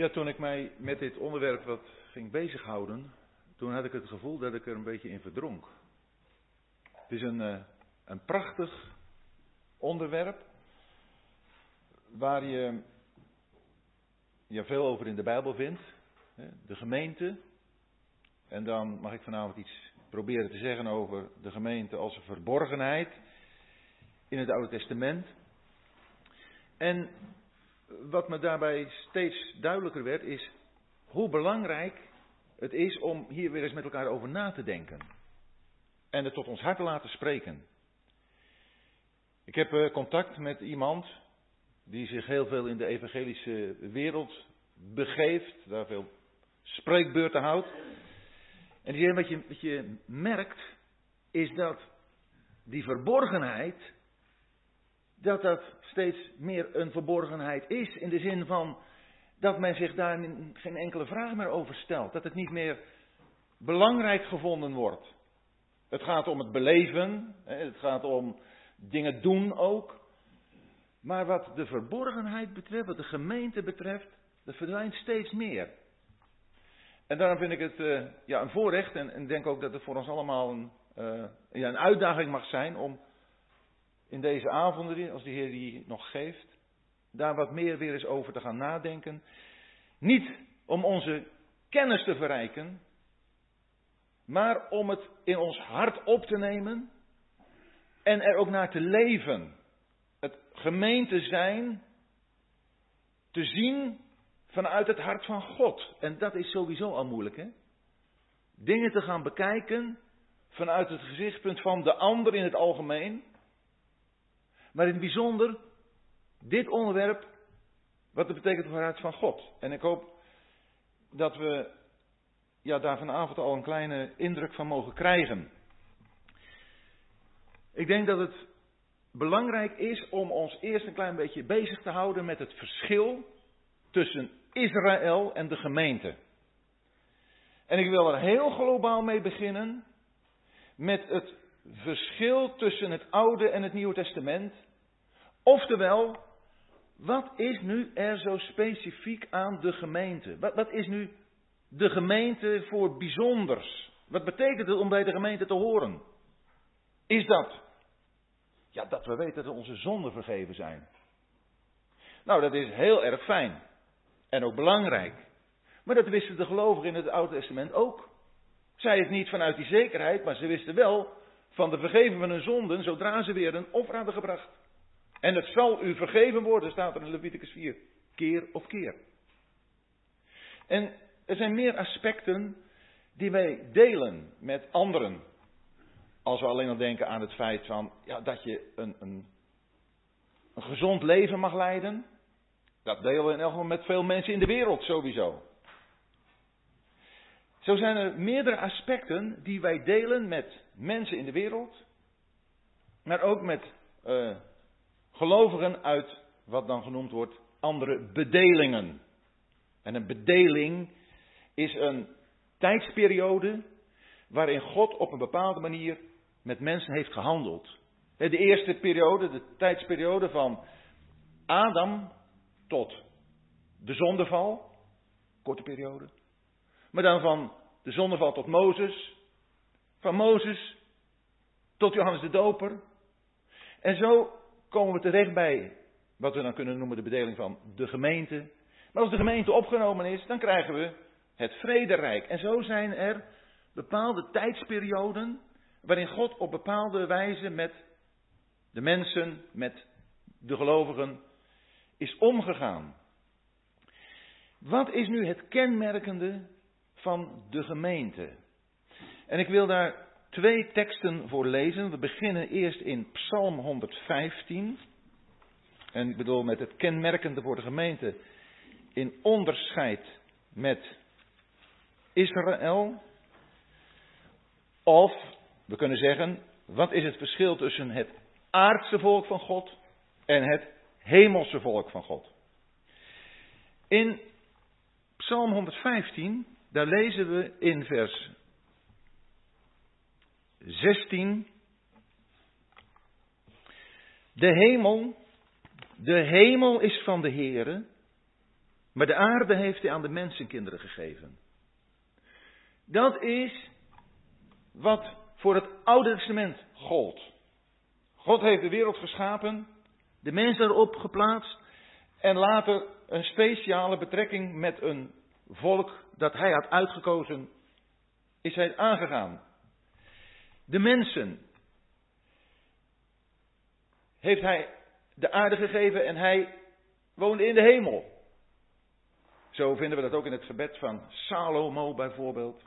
Ja, toen ik mij met dit onderwerp wat ging bezighouden, toen had ik het gevoel dat ik er een beetje in verdronk. Het is een, eh, een prachtig onderwerp waar je veel over in de Bijbel vindt. De gemeente. En dan mag ik vanavond iets proberen te zeggen over de gemeente als een verborgenheid in het Oude Testament. En wat me daarbij steeds duidelijker werd, is hoe belangrijk het is om hier weer eens met elkaar over na te denken. En het tot ons hart te laten spreken. Ik heb eh, contact met iemand die zich heel veel in de evangelische wereld begeeft, daar veel spreekbeurten houdt. En die wat je, wat je merkt, is dat die verborgenheid, dat dat steeds meer een verborgenheid is. In de zin van dat men zich daar geen enkele vraag meer over stelt. Dat het niet meer belangrijk gevonden wordt. Het gaat om het beleven, het gaat om dingen doen ook. Maar wat de verborgenheid betreft, wat de gemeente betreft, dat verdwijnt steeds meer. En daarom vind ik het uh, ja, een voorrecht en, en, denk ook dat het voor ons allemaal een, uh, ja, een uitdaging mag zijn om in deze avonden, als de Heer die nog geeft, daar wat meer weer eens over te gaan nadenken. Niet om onze kennis te verrijken, maar om het in ons hart op te nemen en er ook naar te leven. Het gemeente zijn, te zien vanuit het hart van God. En dat is sowieso al moeilijk, hè? Dingen te gaan bekijken vanuit het gezichtspunt van de ander in het algemeen. Maar in het bijzonder dit onderwerp, wat het betekent voor het van God. En ik hoop dat we ja, daar vanavond al een kleine indruk van mogen krijgen. Ik denk dat het belangrijk is om ons eerst een klein beetje bezig te houden met het verschil tussen Israël en de gemeente. En ik wil er heel globaal mee beginnen met het verschil tussen het Oude en het Nieuwe Testament. Oftewel, wat is nu er zo specifiek aan de gemeente? Wat, is nu de gemeente voor bijzonders? Wat betekent het om bij de gemeente te horen? Is dat? Ja, dat we weten dat onze zonden vergeven zijn. Nou, dat is heel erg fijn. En ook belangrijk. Maar dat wisten de gelovigen in het Oude Testament ook. Zij het niet vanuit die zekerheid, maar ze wisten wel van de vergeven van hun zonden zodra ze weer een offer hadden gebracht. En het zal u vergeven worden, staat er in Leviticus 4. Keer op keer. En er zijn meer aspecten die wij delen met anderen. Als we alleen al denken aan het feit van, ja, dat je een, een, een gezond leven mag leiden. Dat delen we in elk geval met veel mensen in de wereld sowieso. Zo zijn er meerdere aspecten die wij delen met mensen in de wereld, maar ook met uh, gelovigen uit wat dan genoemd wordt andere bedelingen. En een bedeling is een tijdsperiode waarin God op een bepaalde manier met mensen heeft gehandeld. De eerste periode, de tijdsperiode van Adam tot de zondeval, korte periode. Maar dan van de zondeval tot Mozes, van Mozes tot Johannes de Doper. En zo komen we terecht bij wat we dan kunnen noemen de bedeling van de gemeente. Maar als de gemeente opgenomen is, dan krijgen we het vrederijk. En zo zijn er bepaalde tijdsperioden waarin God op bepaalde wijze met de mensen, met de gelovigen is omgegaan. Wat is nu het kenmerkende van de gemeente? En ik wil daar twee teksten voor lezen. We beginnen eerst in Psalm 115. En ik bedoel met het kenmerkende voor de gemeente in onderscheid met Israël. Of we kunnen zeggen, wat is het verschil tussen het aardse volk van God en het hemelse volk van God. In Psalm 115, daar lezen we in vers 16. De hemel, de hemel is van de Heere Maar de aarde heeft hij aan de mensenkinderen gegeven. Dat is wat voor het Oude Testament gold. God heeft de wereld geschapen, de mens erop geplaatst en later een speciale betrekking met een volk dat hij had uitgekozen, is hij aangegaan. De mensen heeft hij de aarde gegeven en hij woonde in de hemel. Zo vinden we dat ook in het gebed van Salomo bijvoorbeeld.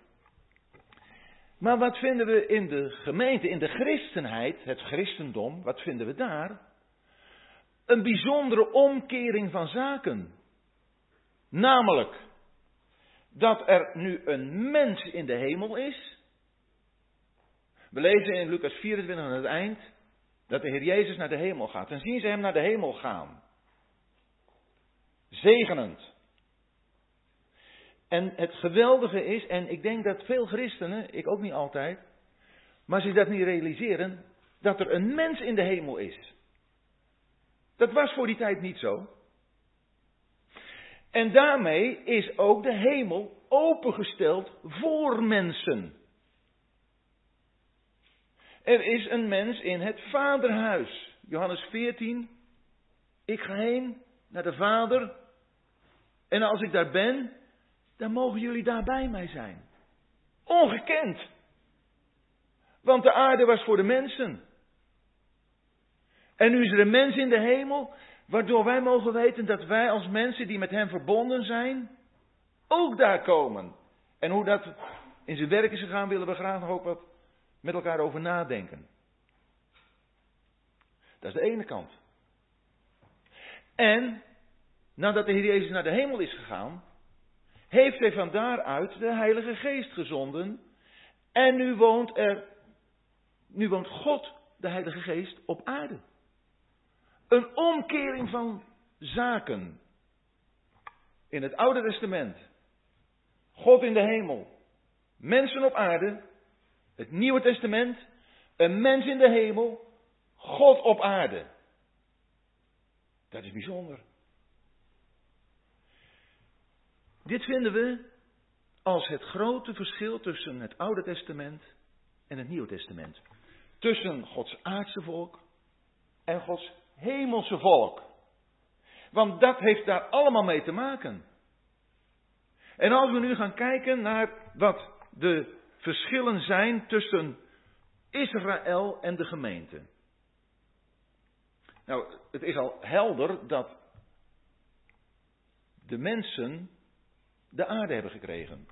Maar wat vinden we in de gemeente, in de christenheid, het christendom, wat vinden we daar? Een bijzondere omkering van zaken. Namelijk dat er nu een mens in de hemel is. We lezen in Lucas 24 aan het eind dat de Heer Jezus naar de hemel gaat. En zien ze hem naar de hemel gaan. Zegenend. En het geweldige is, en ik denk dat veel christenen, ik ook niet altijd, maar ze dat niet realiseren, dat er een mens in de hemel is. Dat was voor die tijd niet zo. En daarmee is ook de hemel opengesteld voor mensen. Er is een mens in het vaderhuis. Johannes 14. Ik ga heen naar de vader. En als ik daar ben, dan mogen jullie daar bij mij zijn. Ongekend. Want de aarde was voor de mensen. En nu is er een mens in de hemel, waardoor wij mogen weten dat wij als mensen die met hem verbonden zijn, ook daar komen. En hoe dat in zijn werk is gegaan, willen we graag nog ook wat met elkaar over nadenken. Dat is de ene kant. En nadat de Heer Jezus naar de hemel is gegaan, heeft hij van daaruit de Heilige Geest gezonden. En nu woont er, nu woont God, de Heilige Geest, op aarde. Een omkering van zaken. In het Oude Testament. God in de hemel. Mensen op aarde. Het Nieuwe Testament. Een mens in de hemel. God op aarde. Dat is bijzonder. Dit vinden we als het grote verschil tussen het Oude Testament en het Nieuwe Testament. Tussen Gods aardse volk en Gods hemelse volk. Want dat heeft daar allemaal mee te maken. En als we nu gaan kijken naar wat de verschillen zijn tussen Israël en de gemeente. Nou, het is al helder dat de mensen de aarde hebben gekregen.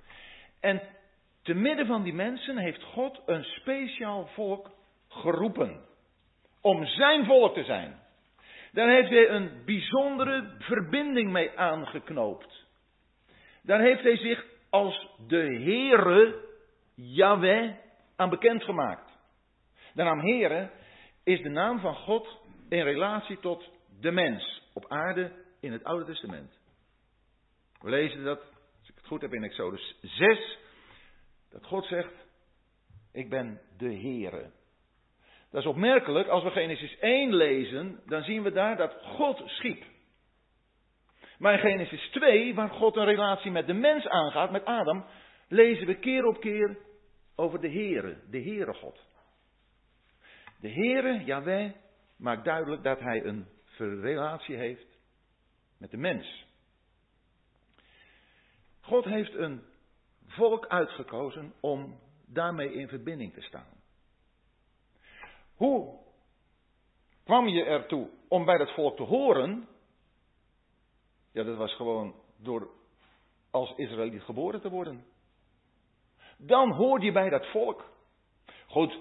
En te midden van die mensen heeft God een speciaal volk geroepen. Om zijn volk te zijn. Daar heeft hij een bijzondere verbinding mee aangeknoopt. Daar heeft hij zich als de Heere, Yahweh, aan bekend gemaakt. De naam Heere is de naam van God in relatie tot de mens op aarde in het Oude Testament. We lezen dat goed heb in Exodus 6, dat God zegt, ik ben de Heere. Dat is opmerkelijk, als we Genesis 1 lezen, dan zien we daar dat God schiep. Maar in Genesis 2, waar God een relatie met de mens aangaat, met Adam, lezen we keer op keer over de Heere, de Heere God. De Heere, Yahweh, maakt duidelijk dat hij een relatie heeft met de mens. God heeft een volk uitgekozen om daarmee in verbinding te staan. Hoe kwam je ertoe om bij dat volk te horen? Ja, dat was gewoon door als Israëliet geboren te worden. Dan hoorde je bij dat volk. Goed,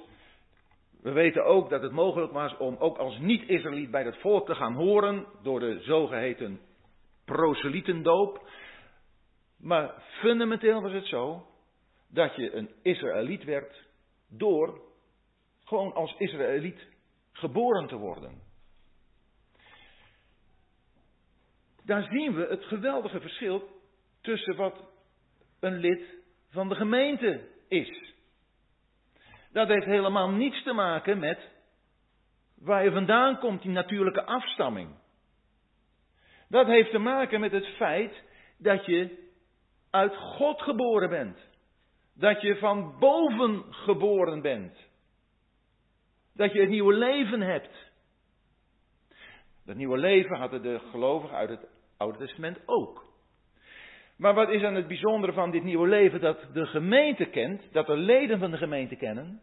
we weten ook dat het mogelijk was om ook als niet-Israëliet bij dat volk te gaan horen door de zogeheten proselietendoop. Maar fundamenteel was het zo dat je een Israëliet werd door gewoon als Israëliet geboren te worden. Daar zien we het geweldige verschil tussen wat een lid van de gemeente is. Dat heeft helemaal niets te maken met waar je vandaan komt, die natuurlijke afstamming. Dat heeft te maken met het feit dat je uit God geboren bent. Dat je van boven geboren bent. Dat je het nieuwe leven hebt. Dat nieuwe leven hadden de gelovigen uit het Oude Testament ook. Maar wat is dan het bijzondere van dit nieuwe leven dat de gemeente kent, dat de leden van de gemeente kennen?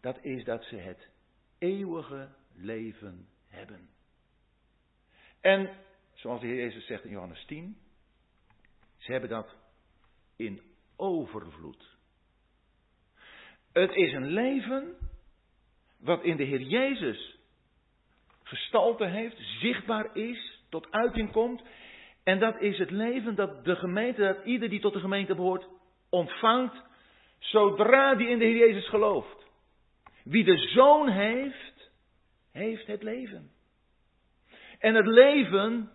Dat is dat ze het eeuwige leven hebben. En, zoals de Heer Jezus zegt in Johannes 10, ze hebben dat in overvloed. Het is een leven wat in de Heer Jezus gestalte heeft, zichtbaar is, tot uiting komt. En dat is het leven dat de gemeente, dat ieder die tot de gemeente behoort, ontvangt zodra die in de Heer Jezus gelooft. Wie de zoon heeft, heeft het leven. En het leven,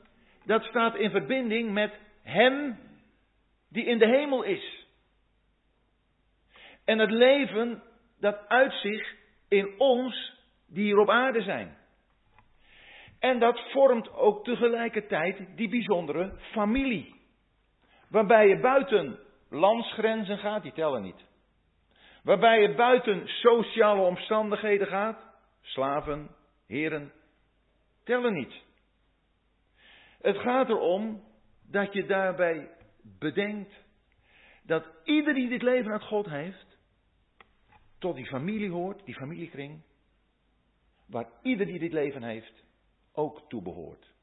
dat staat in verbinding met Hem die in de hemel is. En het leven, dat uit zich in ons die hier op aarde zijn. En dat vormt ook tegelijkertijd die bijzondere familie. Waarbij je buiten landsgrenzen gaat, die tellen niet. Waarbij je buiten sociale omstandigheden gaat, slaven, heren, tellen niet. Het gaat erom dat je daarbij bedenkt dat ieder die dit leven uit God heeft, tot die familie hoort, die familiekring, waar ieder die dit leven heeft ook toe behoort.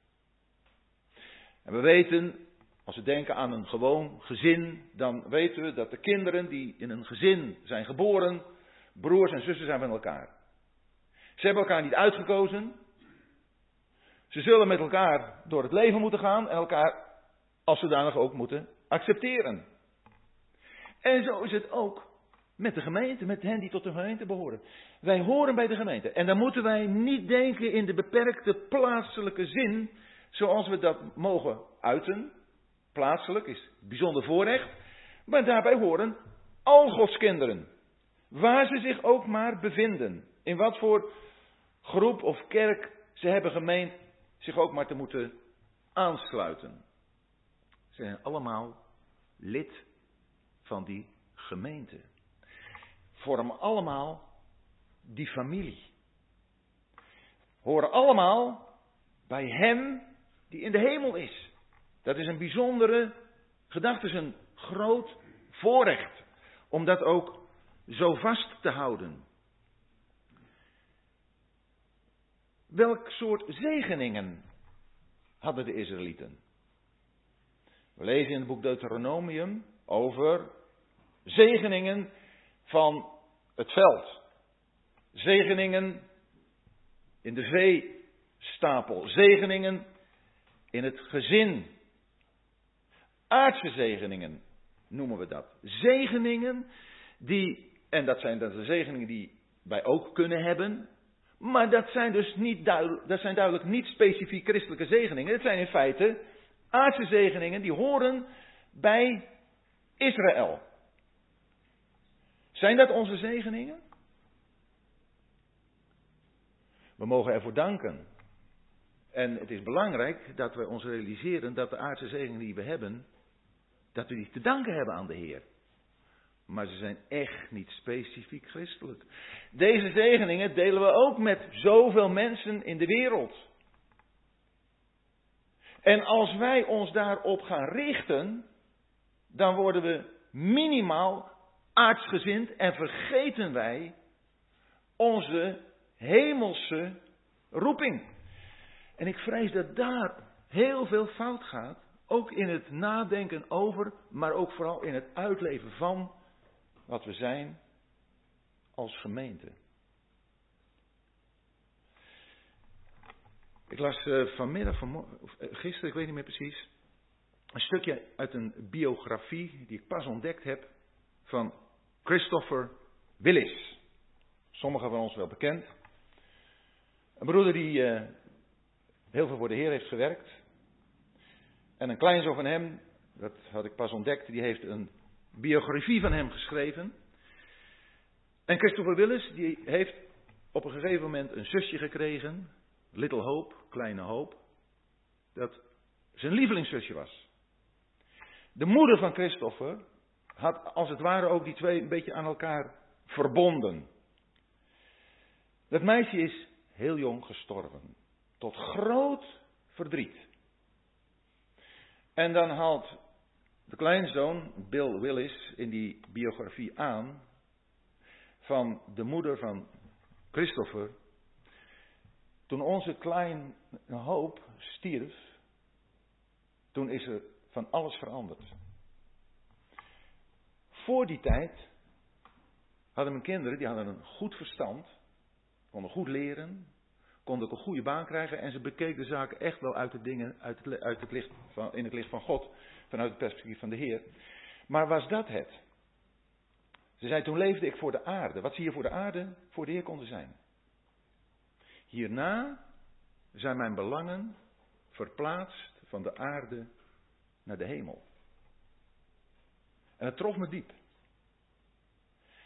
En we weten, als we denken aan een gewoon gezin, dan weten we dat de kinderen die in een gezin zijn geboren, broers en zussen zijn van elkaar. Ze hebben elkaar niet uitgekozen. Ze zullen met elkaar door het leven moeten gaan en elkaar als zodanig ook moeten accepteren. En zo is het ook met de gemeente, met hen die tot de gemeente behoren. Wij horen bij de gemeente. En dan moeten wij niet denken in de beperkte plaatselijke zin, zoals we dat mogen uiten. Plaatselijk is bijzonder voorrecht. Maar daarbij horen al Gods kinderen. Waar ze zich ook maar bevinden. In wat voor groep of kerk ze hebben gemeend zich ook maar te moeten aansluiten. Ze zijn allemaal lid van die gemeente vormen allemaal die familie. Horen allemaal bij Hem die in de hemel is. Dat is een bijzondere gedachte, is een groot voorrecht om dat ook zo vast te houden. Welk soort zegeningen hadden de Israëlieten? We lezen in het boek Deuteronomium over zegeningen van het veld. Zegeningen in de veestapel. Zegeningen in het gezin. Aardse zegeningen noemen we dat. Zegeningen die, en dat zijn dan de zegeningen die wij ook kunnen hebben. Maar dat zijn dus niet duidelijk, dat zijn duidelijk niet specifiek christelijke zegeningen. Het zijn in feite aardse zegeningen die horen bij Israël. Zijn dat onze zegeningen? We mogen ervoor danken. En het is belangrijk dat we ons realiseren dat de aardse zegeningen die we hebben, dat we die te danken hebben aan de Heer. Maar ze zijn echt niet specifiek christelijk. Deze zegeningen delen we ook met zoveel mensen in de wereld. En als wij ons daarop gaan richten, dan worden we minimaal aardsgezind en vergeten wij onze hemelse roeping. En ik vrees dat daar heel veel fout gaat, ook in het nadenken over, maar ook vooral in het uitleven van wat we zijn als gemeente. Ik las uh, vanmiddag, of uh, gisteren, ik weet niet meer precies, een stukje uit een biografie die ik pas ontdekt heb van Christopher Willis. Sommigen van ons wel bekend. Een broeder die uh, heel veel voor de Heer heeft gewerkt. En een kleinzoon van hem, dat had ik pas ontdekt, die heeft een biografie van hem geschreven. En Christopher Willis, die heeft op een gegeven moment een zusje gekregen, Little Hope, kleine hoop, dat zijn lievelingszusje was. De moeder van Christopher had als het ware ook die twee een beetje aan elkaar verbonden. Dat meisje is heel jong gestorven. Tot groot verdriet. En dan haalt de kleinzoon, Bill Willis, in die biografie aan van de moeder van Christopher. Toen onze kleine hoop stierf, toen is er van alles veranderd. Voor die tijd hadden mijn kinderen, die hadden een goed verstand, konden goed leren, konden ook een goede baan krijgen en ze bekeken de zaken echt wel uit, de dingen, uit, het, uit het licht van, in het licht van God, vanuit het perspectief van de Heer. Maar was dat het? Ze zei, toen leefde ik voor de aarde. Wat zie je voor de aarde? Voor de Heer konden zijn. Hierna zijn mijn belangen verplaatst van de aarde naar de hemel. En het trof me diep.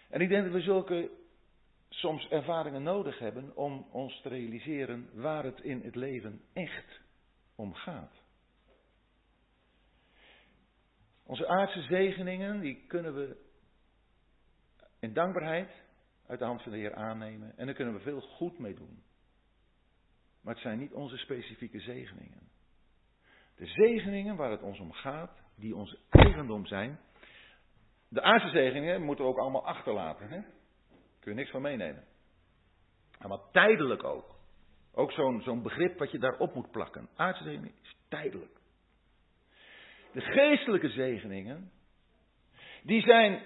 En ik denk dat we zulke soms ervaringen nodig hebben om ons te realiseren waar het in het leven echt om gaat. Onze aardse zegeningen, die kunnen we in dankbaarheid uit de hand van de Heer aannemen. En daar kunnen we veel goed mee doen. Maar het zijn niet onze specifieke zegeningen. De zegeningen waar het ons om gaat, die ons eigendom zijn. De aardse zegeningen moeten we ook allemaal achterlaten. Hè? Kun je niks van meenemen. Maar tijdelijk ook. Ook zo'n begrip wat je daarop moet plakken. Aardse zegeningen is tijdelijk. De geestelijke zegeningen, die zijn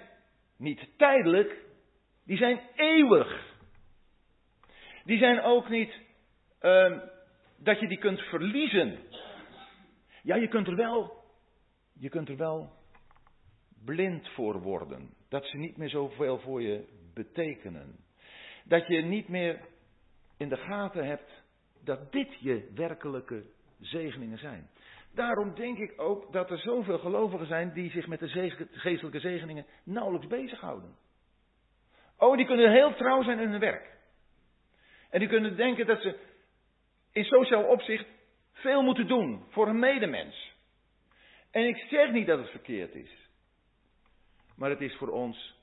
niet tijdelijk, die zijn eeuwig. Die zijn ook niet uh, dat je die kunt verliezen. Ja, je kunt er wel, je kunt er wel blind voor worden. Dat ze niet meer zoveel voor je betekenen. Dat je niet meer in de gaten hebt dat dit je werkelijke zegeningen zijn. Daarom denk ik ook dat er zoveel gelovigen zijn die zich met de geestelijke zegeningen nauwelijks bezighouden. Oh, die kunnen heel trouw zijn in hun werk. En die kunnen denken dat ze in sociaal opzicht veel moeten doen voor een medemens. En ik zeg niet dat het verkeerd is. Maar het is voor ons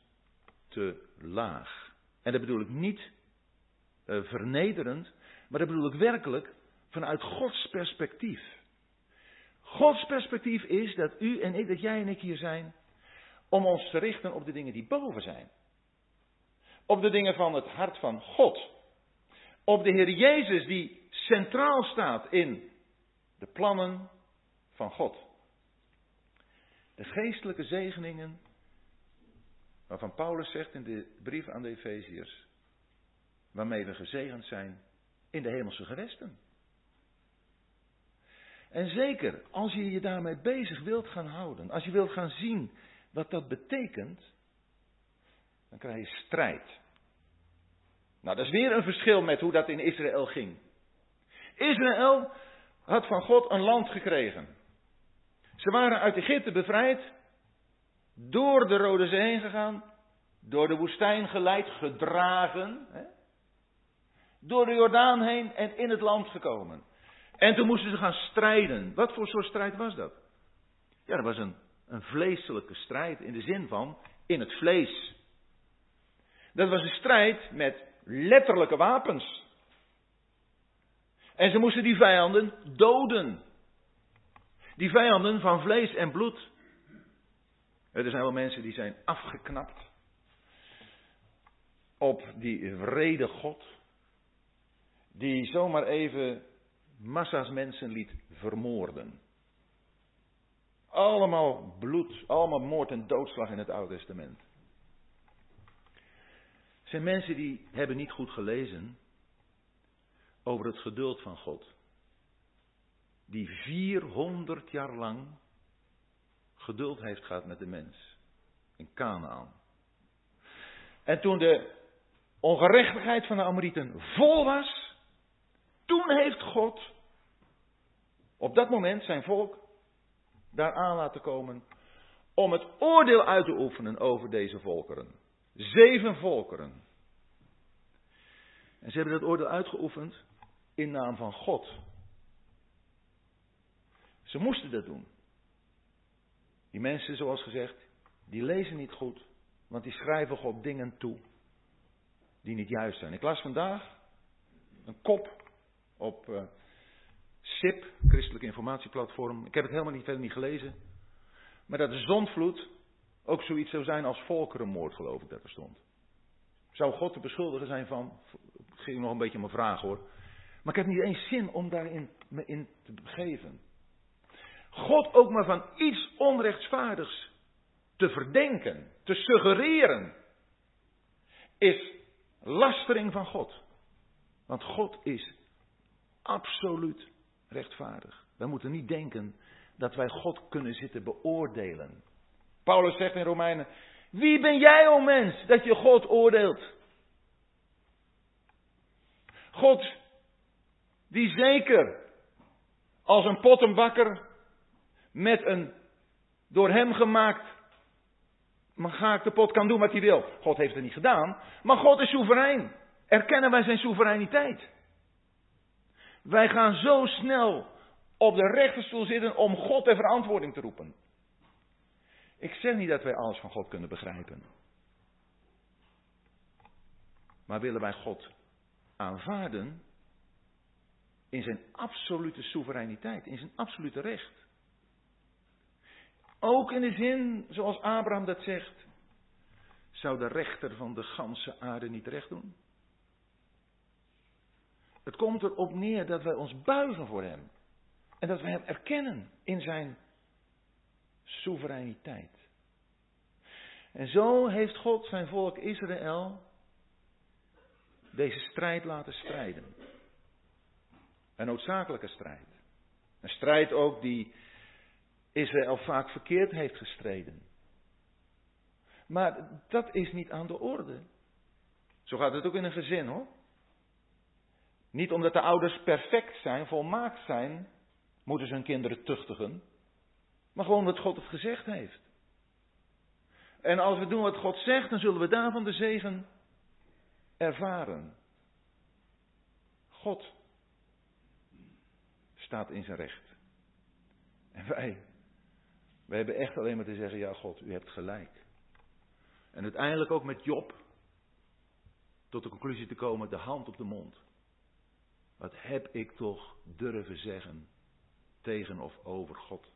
te laag. En dat bedoel ik niet uh, vernederend, maar dat bedoel ik werkelijk vanuit Gods perspectief. Gods perspectief is dat u en ik, dat jij en ik hier zijn, om ons te richten op de dingen die boven zijn. Op de dingen van het hart van God. Op de Heer Jezus die centraal staat in de plannen van God. De geestelijke zegeningen waarvan Paulus zegt in de brief aan de Efeziërs, waarmee we gezegend zijn in de hemelse gewesten. En zeker, als je je daarmee bezig wilt gaan houden, als je wilt gaan zien wat dat betekent, dan krijg je strijd. Nou, dat is weer een verschil met hoe dat in Israël ging. Israël had van God een land gekregen. Ze waren uit Egypte bevrijd, door de Rode Zee heen gegaan, door de woestijn geleid, gedragen, hè? door de Jordaan heen en in het land gekomen. En toen moesten ze gaan strijden. Wat voor soort strijd was dat? Ja, dat was een, een vleeselijke strijd in de zin van in het vlees. Dat was een strijd met letterlijke wapens. En ze moesten die vijanden doden. Die vijanden van vlees en bloed. Er zijn wel mensen die zijn afgeknapt op die vrede God. Die zomaar even massa's mensen liet vermoorden. Allemaal bloed, allemaal moord en doodslag in het Oude Testament. Zijn mensen die hebben niet goed gelezen over het geduld van God. Die 400 jaar lang geduld heeft gehad met de mens. In Canaan. En toen de ongerechtigheid van de Amorieten vol was, toen heeft God op dat moment zijn volk daar aan laten komen om het oordeel uit te oefenen over deze volkeren. Zeven volkeren. En ze hebben dat oordeel uitgeoefend in naam van God. Ze moesten dat doen. Die mensen, zoals gezegd, die lezen niet goed, want die schrijven God dingen toe die niet juist zijn. Ik las vandaag een kop op uh, SIP, Christelijk Informatieplatform. Ik heb het helemaal niet, verder niet gelezen. Maar dat de zondvloed ook zoiets zou zijn als volkerenmoord, geloof ik dat er stond. Zou God te beschuldigen zijn van. Ging nog een beetje een vraag hoor. Maar ik heb niet eens zin om daarin me in te begeven. God ook maar van iets onrechtvaardigs te verdenken, te suggereren, is lastering van God. Want God is absoluut rechtvaardig. Wij moeten niet denken dat wij God kunnen zitten beoordelen. Paulus zegt in Romeinen: Wie ben jij, o mens, dat je God oordeelt? God, die zeker als een pottenbakker met een door hem gemaakt ga pot kan doen wat hij wil. God heeft het niet gedaan, maar God is soeverein. Erkennen wij zijn soevereiniteit. Wij gaan zo snel op de rechterstoel zitten om God ter verantwoording te roepen. Ik zeg niet dat wij alles van God kunnen begrijpen. Maar willen wij God aanvaarden in zijn absolute soevereiniteit, in zijn absolute recht. Ook in de zin, zoals Abraham dat zegt, zou de rechter van de ganse aarde niet recht doen? Het komt erop neer dat wij ons buigen voor Hem. En dat wij Hem erkennen in Zijn soevereiniteit. En zo heeft God zijn volk Israël deze strijd laten strijden. Een noodzakelijke strijd. Een strijd ook die Israël vaak verkeerd heeft gestreden. Maar dat is niet aan de orde. Zo gaat het ook in een gezin hoor. Niet omdat de ouders perfect zijn, volmaakt zijn, moeten ze hun kinderen tuchtigen. Maar gewoon wat God het gezegd heeft. En als we doen wat God zegt, dan zullen we daarvan de zegen ervaren. God staat in zijn recht. En wij, wij hebben echt alleen maar te zeggen, ja God, u hebt gelijk. En uiteindelijk ook met Job tot de conclusie te komen, de hand op de mond. Wat heb ik toch durven zeggen tegen of over God?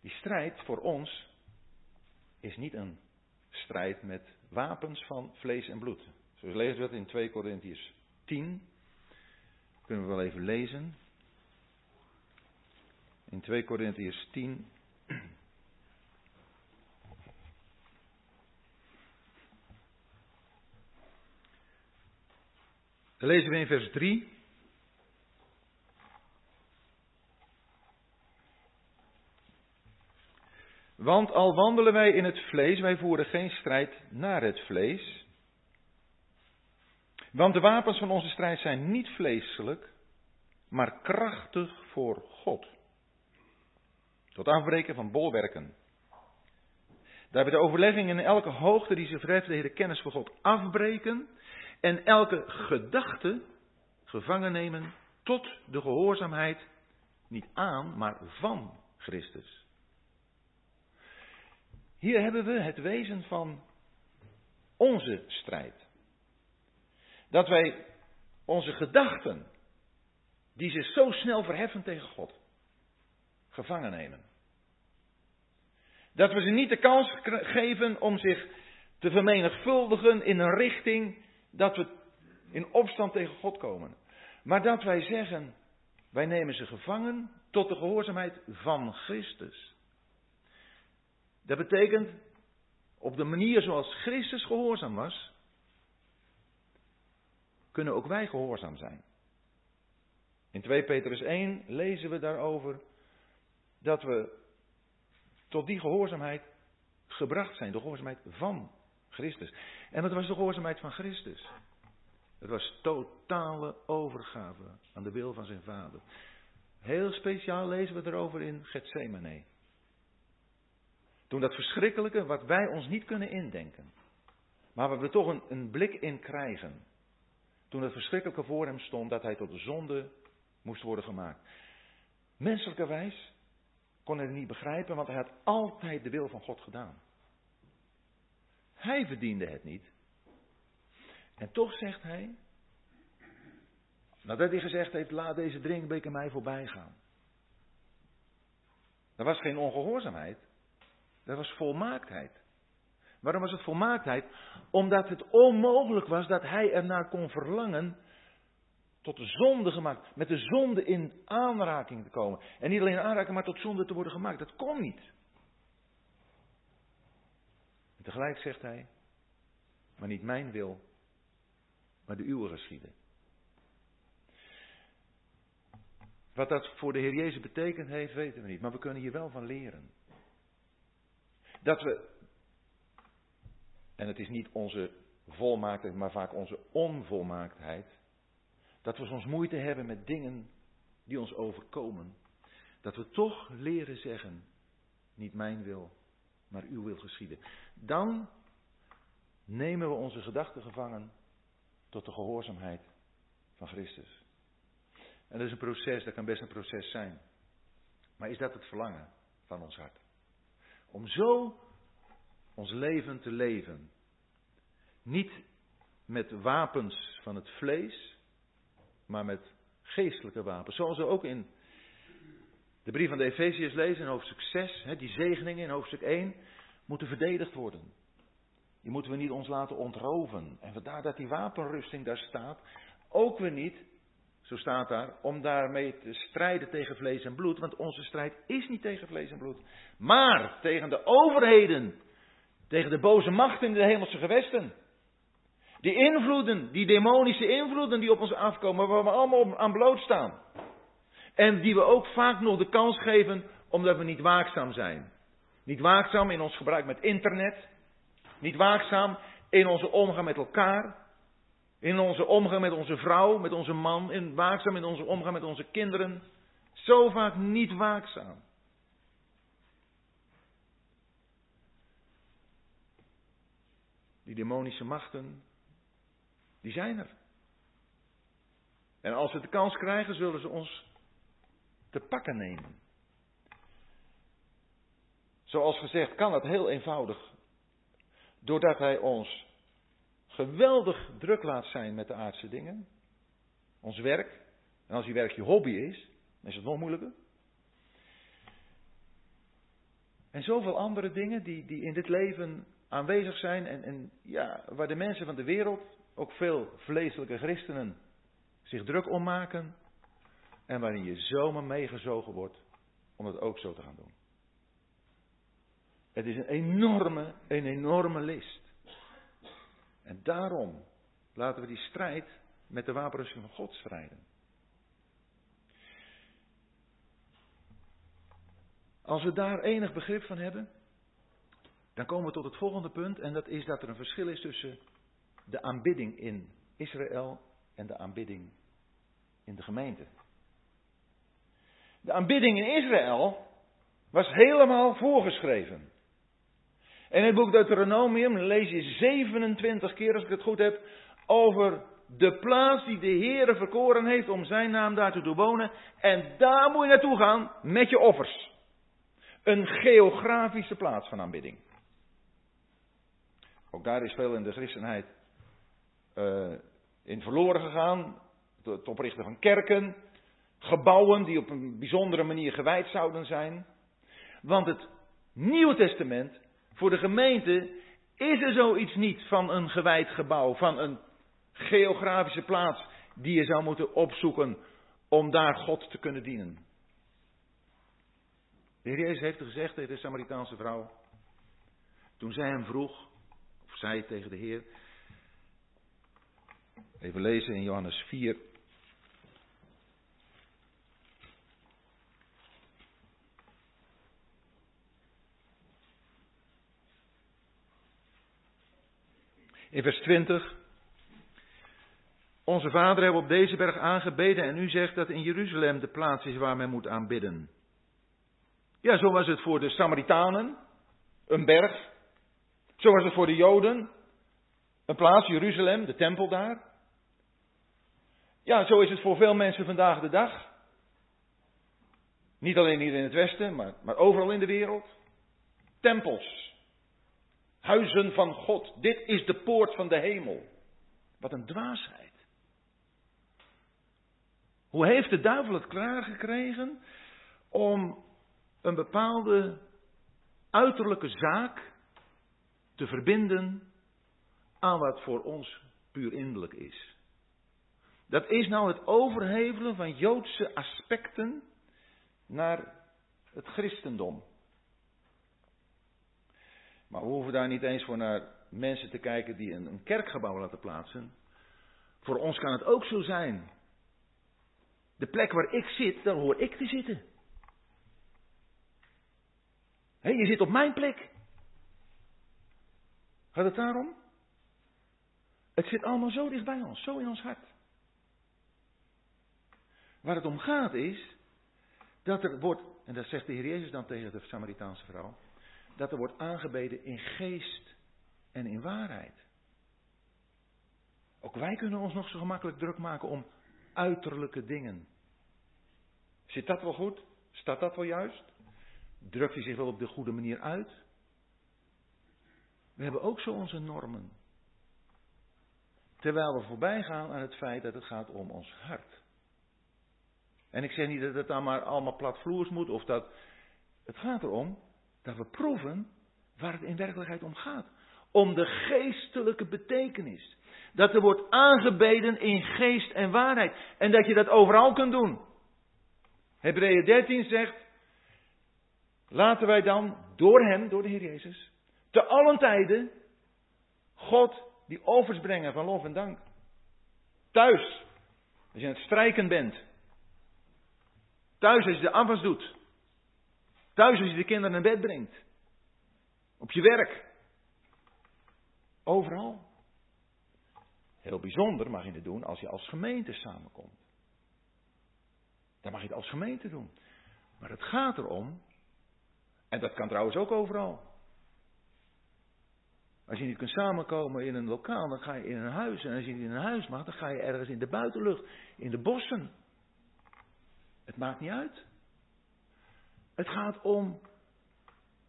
Die strijd voor ons is niet een strijd met wapens van vlees en bloed. Zoals lezen we dat in 2 Corinthiërs 10. Kunnen we wel even lezen. In 2 Corinthiërs 10. Dan lezen we in vers 3. Want al wandelen wij in het vlees, wij voeren geen strijd naar het vlees. Want de wapens van onze strijd zijn niet vleeselijk, maar krachtig voor God. Tot afbreken van bolwerken. Daar we de overleggingen in elke hoogte die zich verheft, de kennis voor God afbreken. En elke gedachte gevangen nemen tot de gehoorzaamheid, niet aan, maar van Christus. Hier hebben we het wezen van onze strijd. Dat wij onze gedachten, die zich zo snel verheffen tegen God, gevangen nemen. Dat we ze niet de kans geven om zich te vermenigvuldigen in een richting dat we in opstand tegen God komen. Maar dat wij zeggen, wij nemen ze gevangen tot de gehoorzaamheid van Christus. Dat betekent, op de manier zoals Christus gehoorzaam was, kunnen ook wij gehoorzaam zijn. In 2 Petrus 1 lezen we daarover dat we tot die gehoorzaamheid gebracht zijn, de gehoorzaamheid van Christus. En wat was de gehoorzaamheid van Christus? Het was totale overgave aan de wil van zijn vader. Heel speciaal lezen we erover in Gethsemane. Toen dat verschrikkelijke wat wij ons niet kunnen indenken. Maar waar we toch een, een blik in krijgen. Toen het verschrikkelijke voor hem stond dat hij tot de zonde moest worden gemaakt. Menselijkerwijs kon het niet begrijpen, want hij had altijd de wil van God gedaan. Hij verdiende het niet. En toch zegt hij, nadat hij gezegd heeft, laat deze drinkbeker mij voorbij gaan. Dat was geen ongehoorzaamheid, dat was volmaaktheid. Waarom was het volmaaktheid? Omdat het onmogelijk was dat hij ernaar kon verlangen tot de zonde gemaakt, met de zonde in aanraking te komen. En niet alleen in aanraking, maar tot zonde te worden gemaakt. Dat kon niet. Tegelijk zegt hij, maar niet mijn wil, maar de uwe geschieden. Wat dat voor de Heer Jezus betekend heeft, weten we niet. Maar we kunnen hier wel van leren. Dat we, en het is niet onze volmaaktheid, maar vaak onze onvolmaaktheid, dat we soms moeite hebben met dingen die ons overkomen. Dat we toch leren zeggen, niet mijn wil, maar uw wil geschieden. Dan nemen we onze gedachten gevangen tot de gehoorzaamheid van Christus. En dat is een proces, dat kan best een proces zijn. Maar is dat het verlangen van ons hart? Om zo ons leven te leven. Niet met wapens van het vlees, maar met geestelijke wapens. Zoals we ook in de brief van de Efeziërs lezen in hoofdstuk 6, hè, die zegeningen in hoofdstuk 1, moeten verdedigd worden. Die moeten we niet ons laten ontroven. En vandaar dat die wapenrusting daar staat. Ook weer niet, zo staat daar, om daarmee te strijden tegen vlees en bloed. Want onze strijd is niet tegen vlees en bloed. Maar tegen de overheden. Tegen de boze machten in de hemelse gewesten. Die invloeden, die demonische invloeden die op ons afkomen, waar we allemaal aan bloot staan. En die we ook vaak nog de kans geven omdat we niet waakzaam zijn. Niet waakzaam in ons gebruik met internet. Niet waakzaam in onze omgang met elkaar. In onze omgang met onze vrouw, met onze man. In waakzaam in onze omgang met onze kinderen. Zo vaak niet waakzaam. Die demonische machten, die zijn er. En als we de kans krijgen, zullen ze ons te pakken nemen. Zoals gezegd kan dat heel eenvoudig. Doordat hij ons geweldig druk laat zijn met de aardse dingen. Ons werk. En als die werk je hobby is, is het nog moeilijker. En zoveel andere dingen die, die in dit leven aanwezig zijn. En, en ja, waar de mensen van de wereld, ook veel vleeselijke christenen, zich druk om maken. En waarin je zomaar meegezogen wordt om het ook zo te gaan doen. Het is een enorme, een enorme list. En daarom laten we die strijd met de wapenrusting van God strijden. Als we daar enig begrip van hebben, dan komen we tot het volgende punt. En dat is dat er een verschil is tussen de aanbidding in Israël en de aanbidding in de gemeente. De aanbidding in Israël was helemaal voorgeschreven. En in het boek Deuteronomium lees je 27 keer, als ik het goed heb, over de plaats die de Heere verkoren heeft om zijn naam daar te wonen. En daar moet je naartoe gaan met je offers. Een geografische plaats van aanbidding. Ook daar is veel in de christenheid uh, in verloren gegaan. Het oprichten van kerken, gebouwen die op een bijzondere manier gewijd zouden zijn. Want het Nieuwe Testament voor de gemeente is er zoiets niet van een gewijd gebouw, van een geografische plaats die je zou moeten opzoeken om daar God te kunnen dienen. De Heer Jezus heeft gezegd tegen de Samaritaanse vrouw, toen zij hem vroeg, of zij tegen de Heer, even lezen in Johannes 4, In vers 20. Onze vader hebben op deze berg aangebeden en u zegt dat in Jeruzalem de plaats is waar men moet aanbidden. Ja, zo was het voor de Samaritanen, een berg. Zo was het voor de Joden, een plaats, Jeruzalem, de tempel daar. Ja, zo is het voor veel mensen vandaag de dag. Niet alleen hier in het Westen, maar, maar overal in de wereld. Tempels. Huizen van God. Dit is de poort van de hemel. Wat een dwaasheid. Hoe heeft de duivel het klaargekregen om een bepaalde uiterlijke zaak te verbinden aan wat voor ons puur innerlijk is? Dat is nou het overhevelen van Joodse aspecten naar het christendom. Maar we hoeven daar niet eens voor naar mensen te kijken die een, kerkgebouw laten plaatsen. Voor ons kan het ook zo zijn. De plek waar ik zit, daar hoor ik te zitten. Hé, je zit op mijn plek. Gaat het daarom? Het zit allemaal zo dicht bij ons, zo in ons hart. Waar het om gaat is dat er wordt, en dat zegt de Heer Jezus dan tegen de Samaritaanse vrouw, dat er wordt aangebeden in geest en in waarheid. Ook wij kunnen ons nog zo gemakkelijk druk maken om uiterlijke dingen. Zit dat wel goed? Staat dat wel juist? Drukt hij zich wel op de goede manier uit? We hebben ook zo onze normen. Terwijl we voorbij gaan aan het feit dat het gaat om ons hart. En ik zeg niet dat het dan maar allemaal platvloers moet of dat. Het gaat erom dat we proeven waar het in werkelijkheid om gaat. Om de geestelijke betekenis. Dat er wordt aangebeden in geest en waarheid. En dat je dat overal kunt doen. Hebreeën 13 zegt. Laten wij dan door hem, door de Heer Jezus, te allen tijden God die offers brengen van lof en dank. Thuis, als je aan het strijken bent, Thuis als je de afwas doet. Thuis als je de kinderen naar bed brengt. Op je werk. Overal. Heel bijzonder mag je het doen als je als gemeente samenkomt. Dan mag je het als gemeente doen. Maar het gaat erom, en dat kan trouwens ook overal. Als je niet kunt samenkomen in een lokaal, dan ga je in een huis. En als je niet in een huis mag, dan ga je ergens in de buitenlucht, in de bossen. Het maakt niet uit. Het gaat om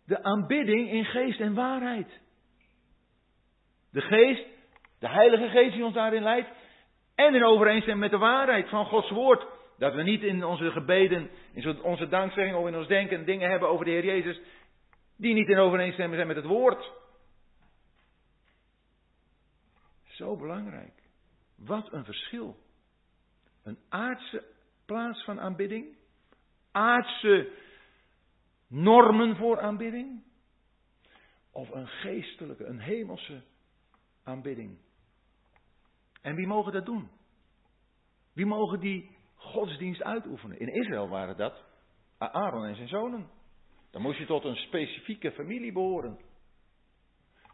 de aanbidding in geest en waarheid. De geest, de Heilige Geest die ons daarin leidt. En in overeenstemming met de waarheid van Gods woord. Dat we niet in onze gebeden, in onze dankzegging of in ons denken dingen hebben over de Heer Jezus. Die niet in overeenstemming zijn met het woord. Zo belangrijk. Wat een verschil. Een aardse plaats van aanbidding? Aardse normen voor aanbidding? Of een geestelijke, een hemelse aanbidding? En wie mogen dat doen? Wie mogen die godsdienst uitoefenen? In Israël waren dat Aaron en zijn zonen. Dan moest je tot een specifieke familie behoren.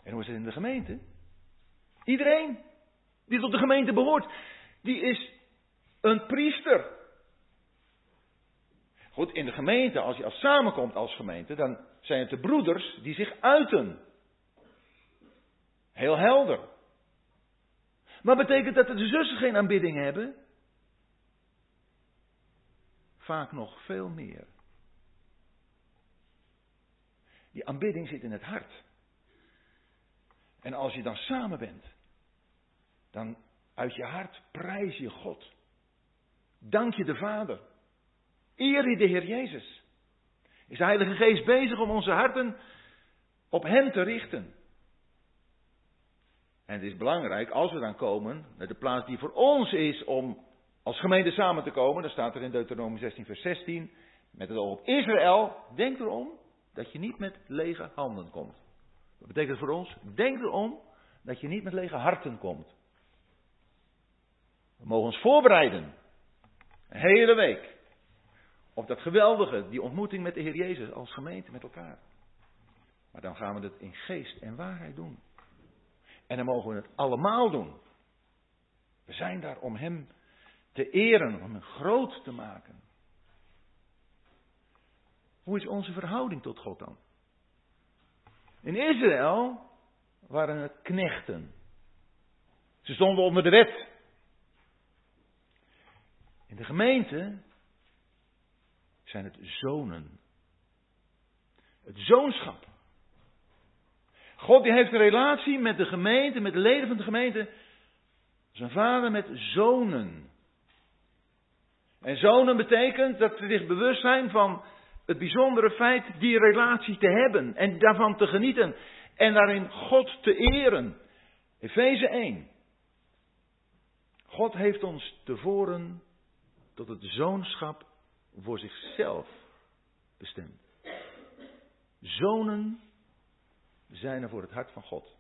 En hoe is het in de gemeente? Iedereen die tot de gemeente behoort, die is een priester. Goed, in de gemeente, als je als samenkomt als gemeente, dan zijn het de broeders die zich uiten. Heel helder. Maar betekent dat de zussen geen aanbidding hebben? Vaak nog veel meer. Die aanbidding zit in het hart. En als je dan samen bent, dan uit je hart prijs je God. Dank je de Vader. Eer je de Heer Jezus. Is de Heilige Geest bezig om onze harten op Hem te richten. En het is belangrijk, als we dan komen, naar de plaats die voor ons is om als gemeente samen te komen, dan staat er in Deuteronomie 16, vers 16, met het oog op Israël, denk erom dat je niet met lege handen komt. Dat betekent voor ons, denk erom dat je niet met lege harten komt. We mogen ons voorbereiden. Een hele week. Op dat geweldige, die ontmoeting met de Heer Jezus als gemeente met elkaar. Maar dan gaan we het in geest en waarheid doen. En dan mogen we het allemaal doen. We zijn daar om Hem te eren, om Hem groot te maken. Hoe is onze verhouding tot God dan? In Israël waren het knechten. Ze stonden onder de wet. In de gemeente zijn het zonen. Het zoonschap. God die heeft een relatie met de gemeente, met de leden van de gemeente. Zijn vader met zonen. En zonen betekent dat ze zich bewust zijn van het bijzondere feit die relatie te hebben en daarvan te genieten en daarin God te eren. Efeze 1. God heeft ons tevoren tot het zoonschap voor zichzelf bestemd. Zonen zijn er voor het hart van God.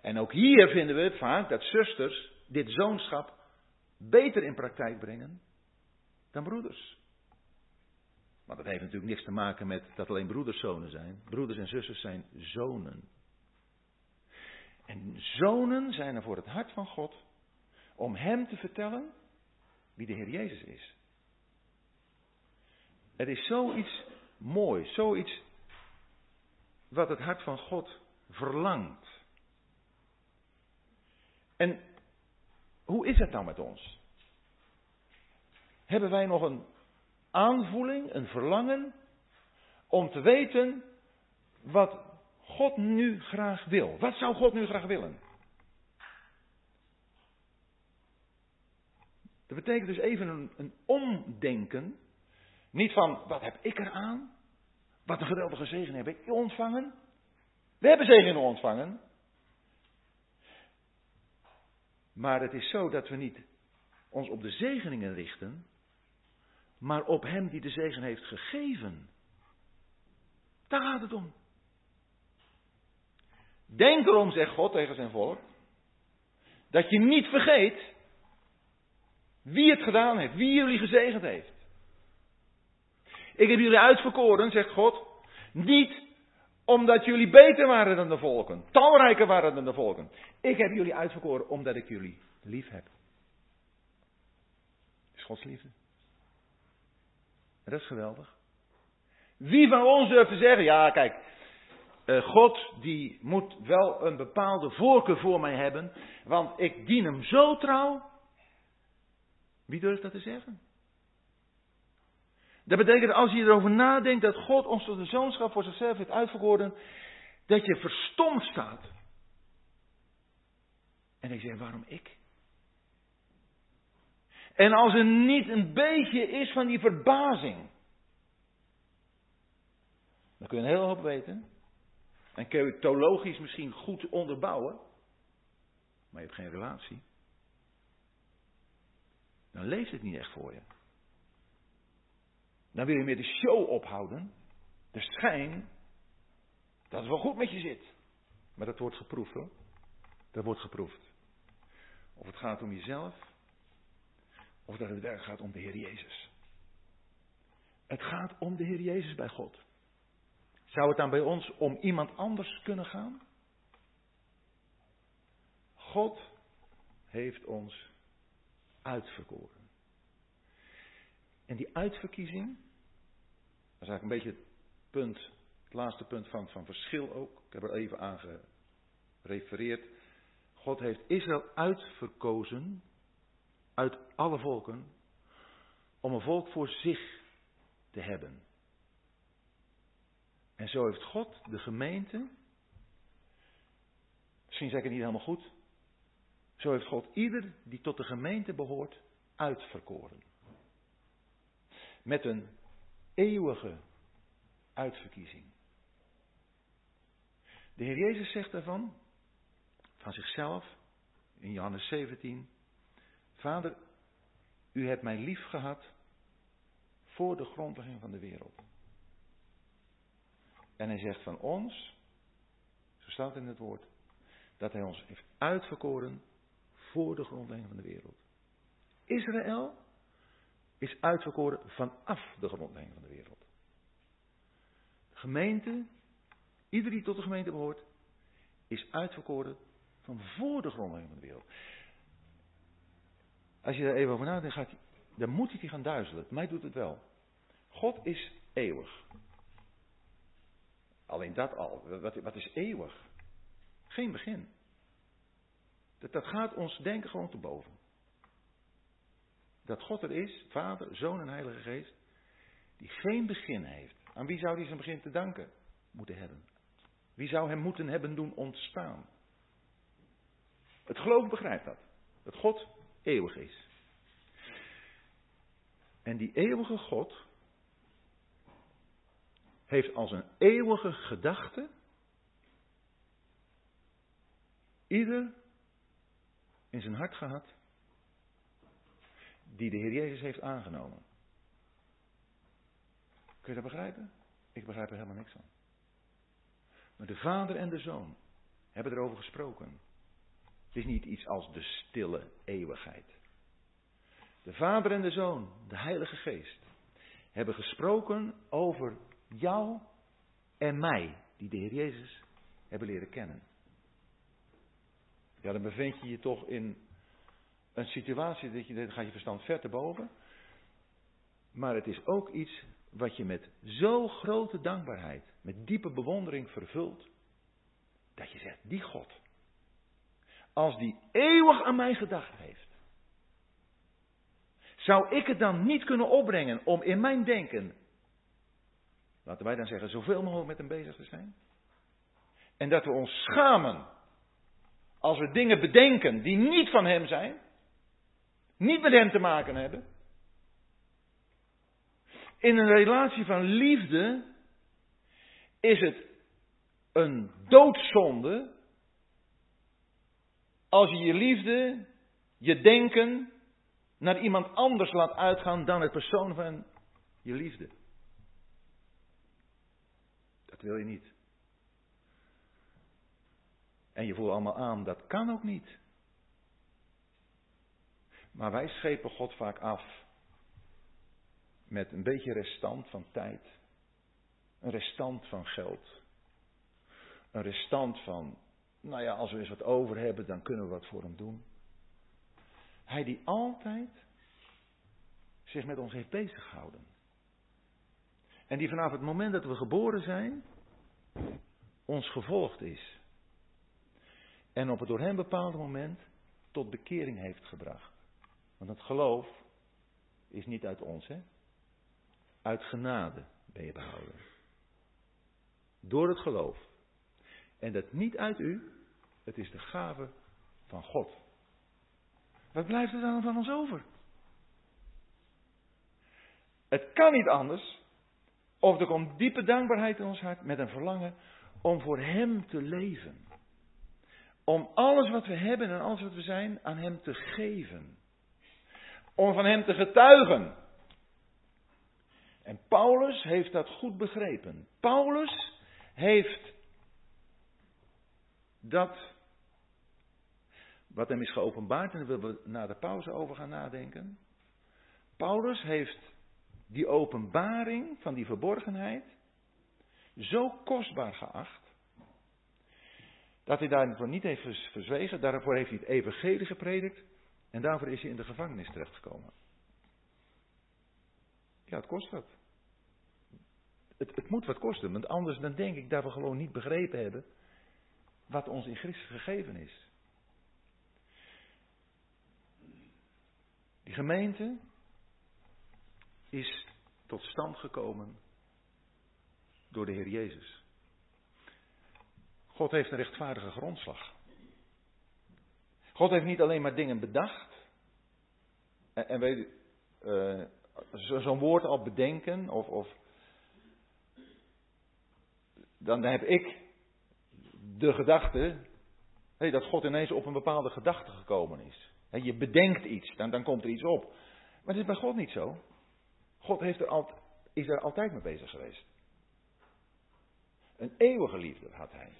En ook hier vinden we vaak dat zusters dit zoonschap beter in praktijk brengen dan broeders. Maar dat heeft natuurlijk niks te maken met dat alleen broeders zonen zijn. Broeders en zusters zijn zonen. En zonen zijn er voor het hart van God om Hem te vertellen wie de Heer Jezus is. Het is zoiets moois, zoiets wat het hart van God verlangt. En hoe is het nou met ons? Hebben wij nog een aanvoeling, een verlangen om te weten wat God nu graag wil? Wat zou God nu graag willen? Dat betekent dus even een, een omdenken. Niet van, wat heb ik eraan? Wat een geweldige zegen heb ik ontvangen? We hebben zegen ontvangen. Maar het is zo dat we niet ons op de zegeningen richten, maar op Hem die de zegen heeft gegeven. Daar gaat het om. Denk erom, zegt God tegen zijn volk, dat je niet vergeet wie het gedaan heeft, wie jullie gezegend heeft. Ik heb jullie uitverkoren, zegt God, niet omdat jullie beter waren dan de volken, talrijker waren dan de volken. Ik heb jullie uitverkoren omdat ik jullie lief heb. Is Gods liefde. Dat is geweldig. Wie van ons durft te zeggen, ja kijk, uh, God die moet wel een bepaalde voorkeur voor mij hebben, want ik dien hem zo trouw. Wie durft dat te zeggen? Dat betekent als je erover nadenkt dat God ons tot de zoonschap voor zichzelf heeft uitverkoren, dat je verstomd staat. En ik zeg, waarom ik? En als er niet een beetje is van die verbazing, dan kun je een hele hoop weten. En kun je theologisch misschien goed onderbouwen, maar je hebt geen relatie. Dan leeft het niet echt voor je. Dan wil je meer de show ophouden. De schijn dat het wel goed met je zit. Maar dat wordt geproefd hoor. Dat wordt geproefd. Of het gaat om jezelf. Of dat het werk gaat om de Heer Jezus. Het gaat om de Heer Jezus bij God. Zou het dan bij ons om iemand anders kunnen gaan? God heeft ons uitverkoren. En die uitverkiezing, dat is eigenlijk een beetje het punt, het laatste punt van, van verschil ook. Ik heb er even aan gerefereerd. God heeft Israël uitverkozen uit alle volken om een volk voor zich te hebben. En zo heeft God de gemeente, misschien zeg ik het niet helemaal goed, zo heeft God ieder die tot de gemeente behoort uitverkoren. Met een eeuwige uitverkiezing. De Heer Jezus zegt daarvan, van zichzelf, in Johannes 17, Vader, u hebt mij lief gehad voor de grondlegging van de wereld. En hij zegt van ons, zo staat in het woord, dat hij ons heeft uitverkoren voor de grondlegging van de wereld. Israël is uitverkoren vanaf de grondlegging van de wereld. De gemeente, ieder die tot de gemeente behoort, is uitverkoren van voor de grondlegging van de wereld. Als je daar even over nadenkt, gaat, dan moet je die gaan duizelen. Mij doet het wel. God is eeuwig. Alleen dat al. Wat, wat is eeuwig? Geen begin. Dat, dat gaat ons denken gewoon te boven. Dat God er is, Vader, Zoon en Heilige Geest. die geen begin heeft, aan wie zou hij zijn begin te danken moeten hebben? Wie zou hem moeten hebben doen ontstaan? Het geloof begrijpt dat. Dat God eeuwig is. En die eeuwige God heeft als een eeuwige gedachte ieder in zijn hart gehad die de Heer Jezus heeft aangenomen. Kun je dat begrijpen? Ik begrijp er helemaal niks van. Maar de vader en de zoon hebben erover gesproken. Het is niet iets als de stille eeuwigheid. De vader en de zoon, de Heilige Geest, hebben gesproken over jou en mij, die de Heer Jezus hebben leren kennen. Ja, dan bevind je je toch in een situatie dat je dan gaat je verstand ver te boven. Maar het is ook iets wat je met zo grote dankbaarheid, met diepe bewondering vervult, dat je zegt, die God, als die eeuwig aan mij gedacht heeft, zou ik het dan niet kunnen opbrengen om in mijn denken, laten wij dan zeggen, zoveel mogelijk met hem bezig te zijn? En dat we ons schamen als we dingen bedenken die niet van hem zijn, niet met hem te maken hebben. In een relatie van liefde is het een doodzonde als je je liefde, je denken naar iemand anders laat uitgaan dan het persoon van je liefde. Dat wil je niet. En je voelt allemaal aan, dat kan ook niet. Maar wij schepen God vaak af met een beetje restant van tijd. Een restant van geld. Een restant van, nou ja, als we eens wat over hebben, dan kunnen we wat voor hem doen. Hij die altijd zich met ons heeft bezig gehouden. En die vanaf het moment dat we geboren zijn, ons gevolgd is. En op het door hem bepaalde moment tot bekering heeft gebracht. Want het geloof is niet uit ons, hè? Uit genade ben je behouden. Door het geloof. En dat niet uit u, het is de gave van God. Wat blijft er dan van ons over? Het kan niet anders. Of er komt diepe dankbaarheid in ons hart met een verlangen om voor Hem te leven. Om alles wat we hebben en alles wat we zijn aan Hem te geven. Om van Hem te getuigen. En Paulus heeft dat goed begrepen. Paulus heeft dat wat hem is geopenbaard, en daar willen we na de pauze over gaan nadenken. Paulus heeft die openbaring van die verborgenheid zo kostbaar geacht, dat hij daarvoor niet heeft verzwegen, daarvoor heeft hij het evangelie gepredikt en daarvoor is hij in de gevangenis terechtgekomen. Ja, het kost wat. Het, het moet wat kosten, want anders dan denk ik dat we gewoon niet begrepen hebben wat ons in Christus gegeven is. Die gemeente is tot stand gekomen door de Heer Jezus. God heeft een rechtvaardige grondslag. God heeft niet alleen maar dingen bedacht. En, en weet uh, zo'n woord al bedenken, of, of. Dan heb ik de gedachte. Dat God ineens op een bepaalde gedachte gekomen is. Je bedenkt iets, dan, dan komt er iets op. Maar het is bij God niet zo. God heeft er al, is er altijd mee bezig geweest. Een eeuwige liefde had hij.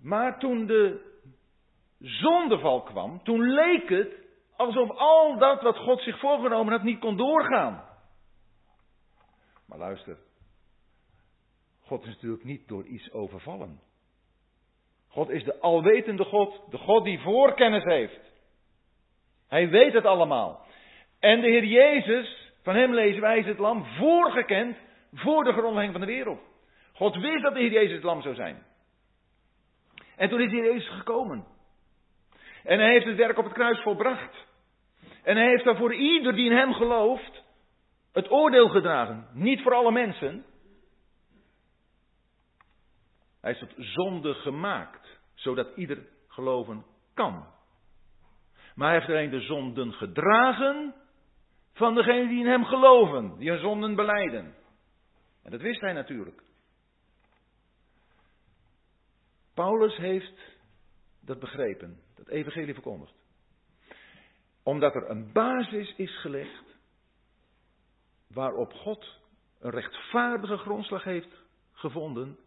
Maar toen de zondeval kwam, toen leek het alsof al dat wat God zich voorgenomen had niet kon doorgaan. Maar luister, God is natuurlijk niet door iets overvallen. God is de alwetende God, de God die voorkennis heeft. Hij weet het allemaal. En de Heer Jezus, van hem lezen wij, is het lam voorgekend voor de grondlegging van de wereld. God wist dat de Heer Jezus het lam zou zijn. En toen is de Heer Jezus gekomen. En hij heeft het werk op het kruis volbracht. En hij heeft daarvoor ieder die in hem gelooft, het oordeel gedragen. Niet voor alle mensen. Hij is tot zonde gemaakt, zodat ieder geloven kan. Maar hij heeft alleen de zonden gedragen van degenen die in hem geloven, die hun zonden beleiden. En dat wist hij natuurlijk. Paulus heeft dat begrepen, dat evangelie verkondigd. Omdat er een basis is gelegd waarop God een rechtvaardige grondslag heeft gevonden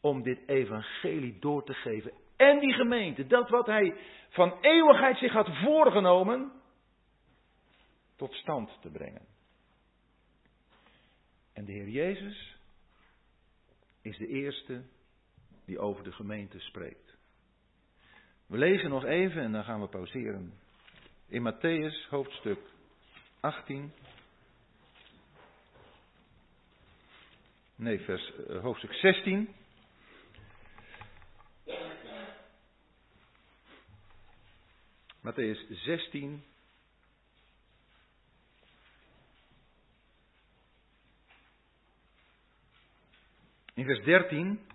om dit evangelie door te geven. En die gemeente, dat wat hij van eeuwigheid zich had voorgenomen, tot stand te brengen. En de Heer Jezus is de eerste die over de gemeente spreekt. We lezen nog even en dan gaan we pauzeren. In Matthäus hoofdstuk 18. Nee, vers, uh, hoofdstuk 16. Matthäus 16. In vers 13.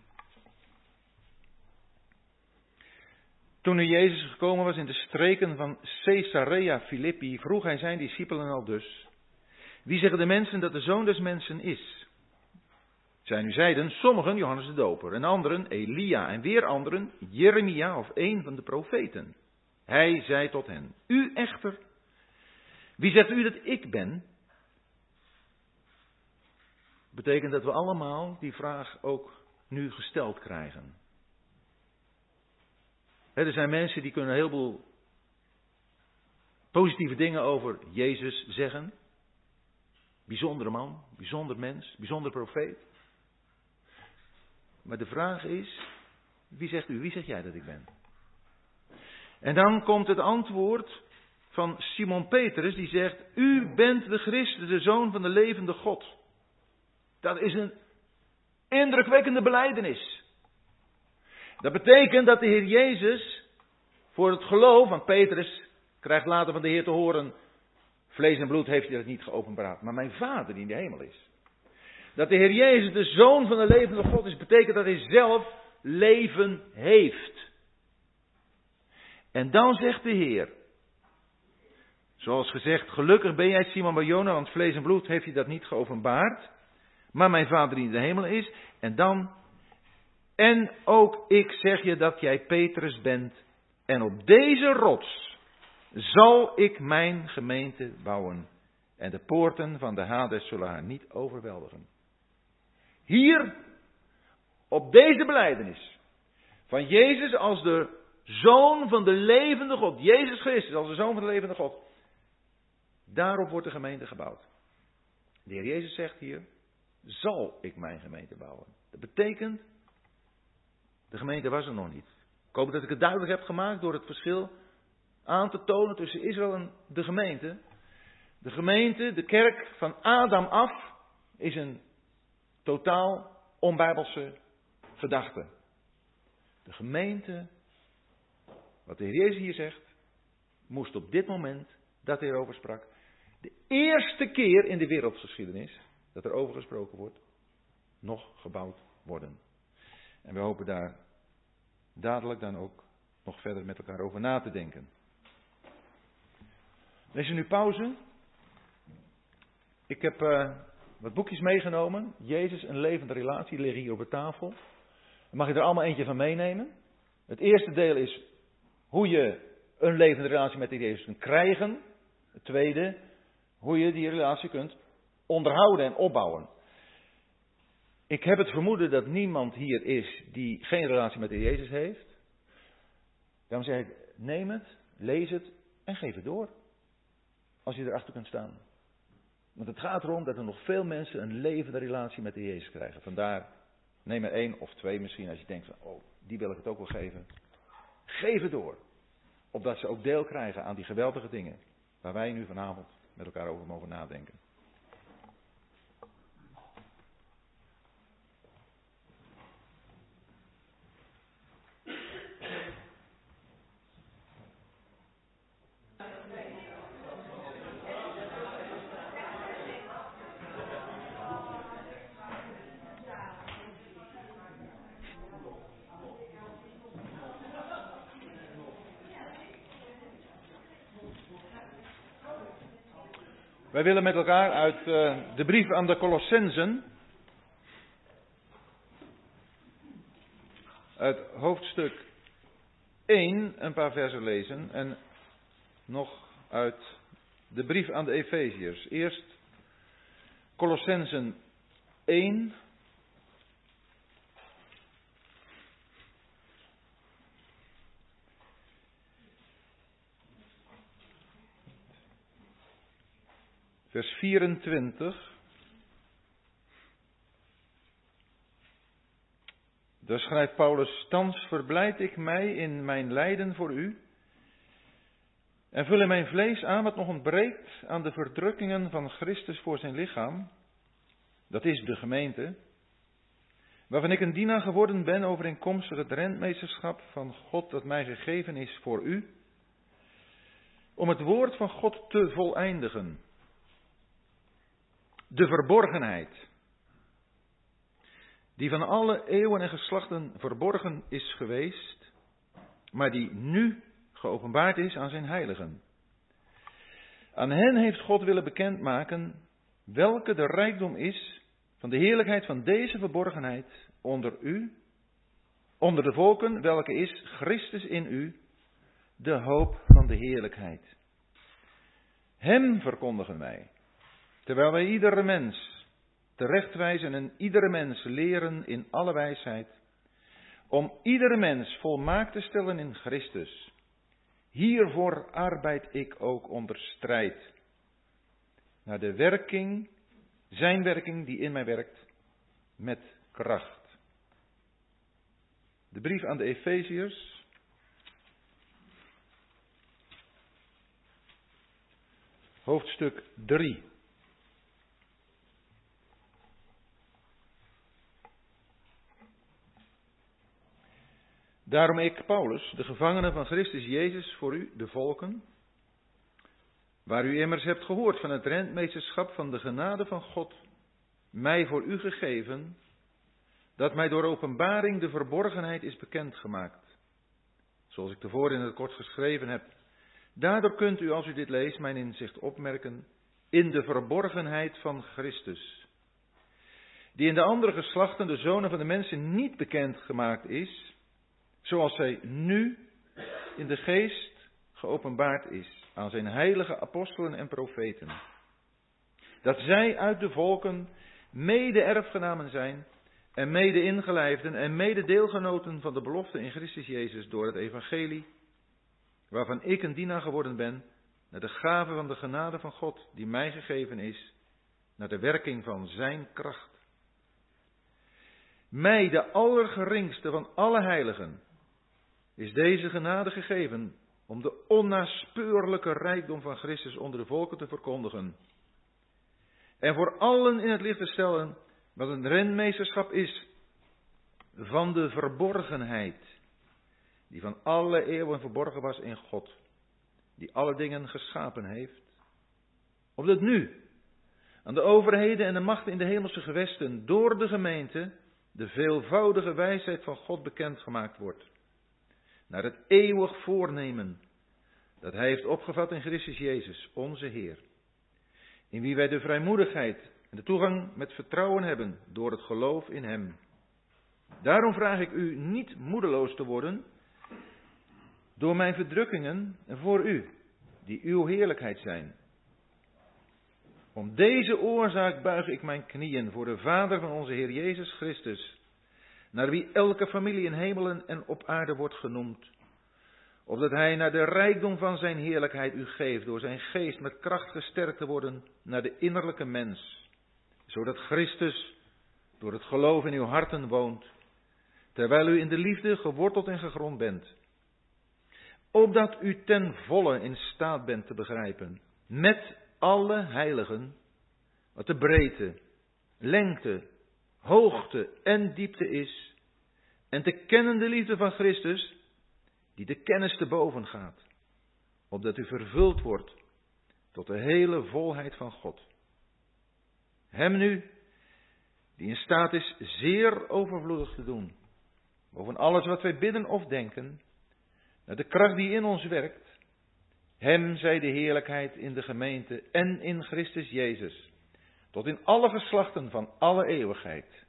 Toen nu Jezus gekomen was in de streken van Caesarea Philippi, vroeg hij zijn discipelen al dus: Wie zeggen de mensen dat de zoon des mensen is? Zij nu zeiden, sommigen Johannes de Doper, en anderen Elia, en weer anderen Jeremia of een van de profeten. Hij zei tot hen, u echter, wie zegt u dat ik ben? Betekent dat we allemaal die vraag ook nu gesteld krijgen. Er zijn mensen die kunnen een heleboel positieve dingen over Jezus zeggen. Bijzondere man, bijzonder mens, bijzonder profeet. Maar de vraag is, wie zegt u, wie zeg jij dat ik ben? En dan komt het antwoord van Simon Petrus, die zegt, u bent de Christus, de Zoon van de levende God. Dat is een indrukwekkende beleidenis. Dat betekent dat de Heer Jezus voor het geloof, van Petrus krijgt later van de Heer te horen, vlees en bloed heeft hij dat niet geopenbaard, maar mijn Vader die in de hemel is. Dat de Heer Jezus de Zoon van de levende God is, betekent dat hij zelf leven heeft. En dan zegt de Heer, zoals gezegd, gelukkig ben jij Simon Barjona, want vlees en bloed heeft hij dat niet geopenbaard, maar mijn Vader die in de hemel is. En dan, en ook ik zeg je dat jij Petrus bent, en op deze rots zal ik mijn gemeente bouwen. En de poorten van de Hades zullen haar niet overweldigen. Hier, op deze beleidenis van Jezus als de zoon van de levende God, Jezus Christus als de zoon van de levende God, daarop wordt de gemeente gebouwd. De Heer Jezus zegt hier, zal ik mijn gemeente bouwen. Dat betekent, de gemeente was er nog niet. Ik hoop dat ik het duidelijk heb gemaakt door het verschil aan te tonen tussen Israël en de gemeente. De gemeente, de kerk van Adam af, is een Totaal onbijbelse gedachte. De gemeente, wat de Heer Jezus hier zegt, moest op dit moment, dat hij erover sprak, de eerste keer in de wereldgeschiedenis dat er over gesproken wordt, nog gebouwd worden. En we hopen daar dadelijk dan ook nog verder met elkaar over na te denken. Lees nu pauze. Ik heb uh, wat boekjes meegenomen. Jezus, een levende relatie, liggen hier op de tafel. Mag je er allemaal eentje van meenemen. Het eerste deel is hoe je een levende relatie met die Jezus kunt krijgen. Het tweede, hoe je die relatie kunt onderhouden en opbouwen. Ik heb het vermoeden dat niemand hier is die geen relatie met de Jezus heeft. Daarom zeg ik, neem het, lees het en geef het door. Als je erachter kunt staan. Want het gaat erom dat er nog veel mensen een levende relatie met de Jezus krijgen. Vandaar, neem er één of twee misschien als je denkt van, oh, die wil ik het ook wel geven. Geef het door. Opdat ze ook deel krijgen aan die geweldige dingen waar wij nu vanavond met elkaar over mogen nadenken. Wij willen met elkaar uit uh, de brief aan de Colossensen, uit hoofdstuk 1 een paar versen lezen en nog uit de brief aan de Efeziërs. Eerst Colossensen 1. Vers 24. Daar schrijft Paulus, thans verblijd ik mij in mijn lijden voor u en vul in mijn vlees aan wat nog ontbreekt aan de verdrukkingen van Christus voor zijn lichaam, dat is de gemeente, waarvan ik een dienaar geworden ben overeenkomstig het rentmeesterschap van God dat mij gegeven is voor u, om het woord van God te voleindigen. De verborgenheid, die van alle eeuwen en geslachten verborgen is geweest, maar die nu geopenbaard is aan zijn heiligen. Aan hen heeft God willen bekendmaken welke de rijkdom is van de heerlijkheid van deze verborgenheid onder u, onder de volken, welke is Christus in u, de hoop van de heerlijkheid. Hem verkondigen wij, terwijl wij iedere mens terechtwijzen en iedere mens leren in alle wijsheid, om iedere mens volmaakt te stellen in Christus. Hiervoor arbeid ik ook onder strijd. Naar de werking, zijn werking die in mij werkt, met kracht. De brief aan de Efeziërs. Hoofdstuk 3. Daarom ik, Paulus, de gevangene van Christus Jezus voor u, de volken, waar u immers hebt gehoord van het rentmeesterschap van de genade van God, mij voor u gegeven, dat mij door openbaring de verborgenheid is bekendgemaakt. Zoals ik tevoren in het kort geschreven heb. Daardoor kunt u, als u dit leest, mijn inzicht opmerken in de verborgenheid van Christus. Die in de andere geslachten, de zonen van de mensen, niet bekendgemaakt is, zoals zij nu in de geest geopenbaard is aan zijn heilige apostelen en profeten. Dat zij uit de volken mede-erfgenamen zijn en mede-ingelijfden en mede-deelgenoten van de belofte in Christus Jezus door het evangelie, waarvan ik een dienaar geworden ben, naar de gave van de genade van God die mij gegeven is, naar de werking van zijn kracht. Mij, de allergeringste van alle heiligen, is deze genade gegeven om de onnaspeurlijke rijkdom van Christus onder de volken te verkondigen. En voor allen in het licht te stellen wat een renmeesterschap is van de verborgenheid, die van alle eeuwen verborgen was in God, die alle dingen geschapen heeft. Opdat nu aan de overheden en de machten in de hemelse gewesten door de gemeente de veelvoudige wijsheid van God bekendgemaakt wordt naar het eeuwig voornemen dat Hij heeft opgevat in Christus Jezus, onze Heer, in wie wij de vrijmoedigheid en de toegang met vertrouwen hebben door het geloof in Hem. Daarom vraag ik u niet moedeloos te worden door mijn verdrukkingen voor u, die uw heerlijkheid zijn. Om deze oorzaak buig ik mijn knieën voor de Vader van onze Heer Jezus Christus naar wie elke familie in hemelen en op aarde wordt genoemd. Opdat hij naar de rijkdom van zijn heerlijkheid u geeft, door zijn geest met kracht gesterkt te worden naar de innerlijke mens. Zodat Christus door het geloof in uw harten woont, terwijl u in de liefde geworteld en gegrond bent. Opdat u ten volle in staat bent te begrijpen, met alle heiligen, wat de breedte, lengte, hoogte en diepte is. En te kennen de liefde van Christus, die de kennis te boven gaat. Opdat u vervuld wordt tot de hele volheid van God. Hem nu, die in staat is zeer overvloedig te doen. Boven alles wat wij bidden of denken, naar de kracht die in ons werkt. Hem zij de heerlijkheid in de gemeente en in Christus Jezus, tot in alle geslachten van alle eeuwigheid.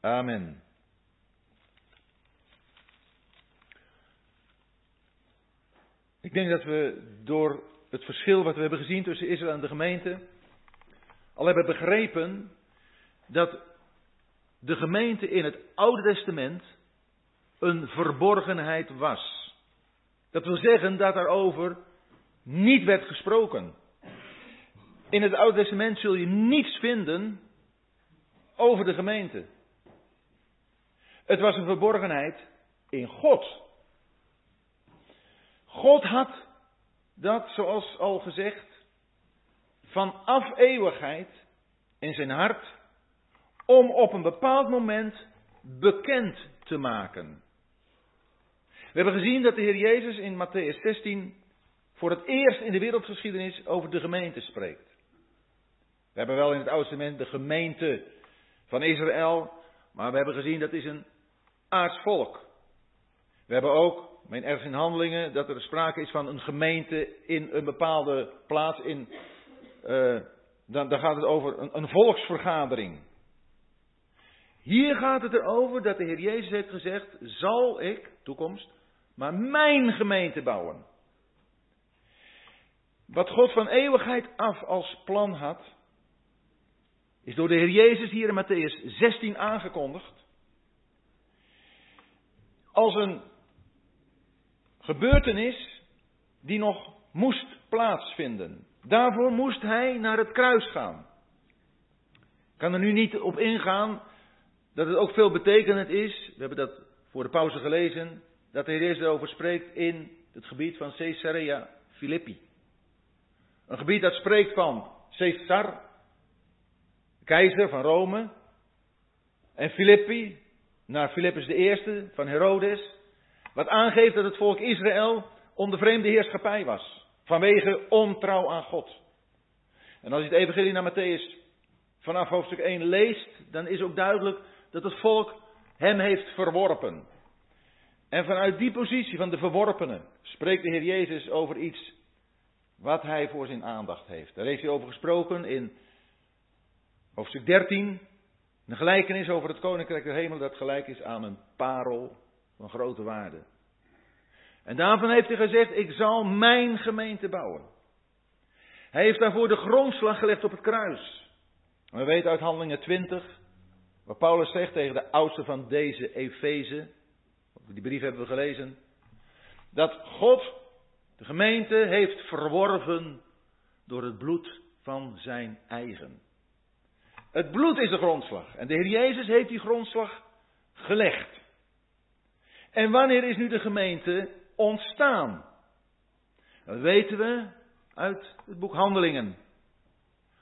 Amen. Ik denk dat we door het verschil wat we hebben gezien tussen Israël en de gemeente, al hebben begrepen dat de gemeente in het Oude Testament een verborgenheid was. Dat wil zeggen dat daarover niet werd gesproken. In het Oude Testament zul je niets vinden over de gemeente. Het was een verborgenheid in God. God had dat, zoals al gezegd, vanaf eeuwigheid in zijn hart om op een bepaald moment bekend te maken. We hebben gezien dat de Heer Jezus in Matthäus 16 voor het eerst in de wereldgeschiedenis over de gemeente spreekt. We hebben wel in het Oude Testament de gemeente van Israël, maar we hebben gezien dat is een aards volk. We hebben ook, mijn ergens in handelingen, dat er sprake is van een gemeente in een bepaalde plaats. In, dan, dan, gaat het over een, een volksvergadering. Hier gaat het erover dat de Heer Jezus heeft gezegd: zal ik, toekomst, maar mijn gemeente bouwen. Wat God van eeuwigheid af als plan had, is door de Heer Jezus hier in Matthäus 16 aangekondigd. Als een gebeurtenis die nog moest plaatsvinden. Daarvoor moest hij naar het kruis gaan. Ik kan er nu niet op ingaan dat het ook veel betekenend is. We hebben dat voor de pauze gelezen. Dat de Heer Jezus erover spreekt in het gebied van Caesarea Philippi. Een gebied dat spreekt van Caesar, keizer van Rome. En Filippi, naar Philippus I van Herodes. Wat aangeeft dat het volk Israël onder vreemde heerschappij was. Vanwege ontrouw aan God. En als je het evangelie naar Matthäus vanaf hoofdstuk 1 leest, dan is ook duidelijk dat het volk hem heeft verworpen. En vanuit die positie van de verworpenen spreekt de Heer Jezus over iets wat hij voor zijn aandacht heeft. Daar heeft hij over gesproken in hoofdstuk 13. Een gelijkenis over het koninkrijk der hemel dat gelijk is aan een parel van grote waarde. En daarvan heeft hij gezegd, ik zal mijn gemeente bouwen. Hij heeft daarvoor de grondslag gelegd op het kruis. we weten uit Handelingen 20, wat Paulus zegt tegen de oudste van deze Efeze, die brief hebben we gelezen, dat God de gemeente heeft verworven door het bloed van zijn eigen. Het bloed is de grondslag. En de Heer Jezus heeft die grondslag gelegd. En wanneer is nu de gemeente ontstaan? Dat weten we uit het boek Handelingen.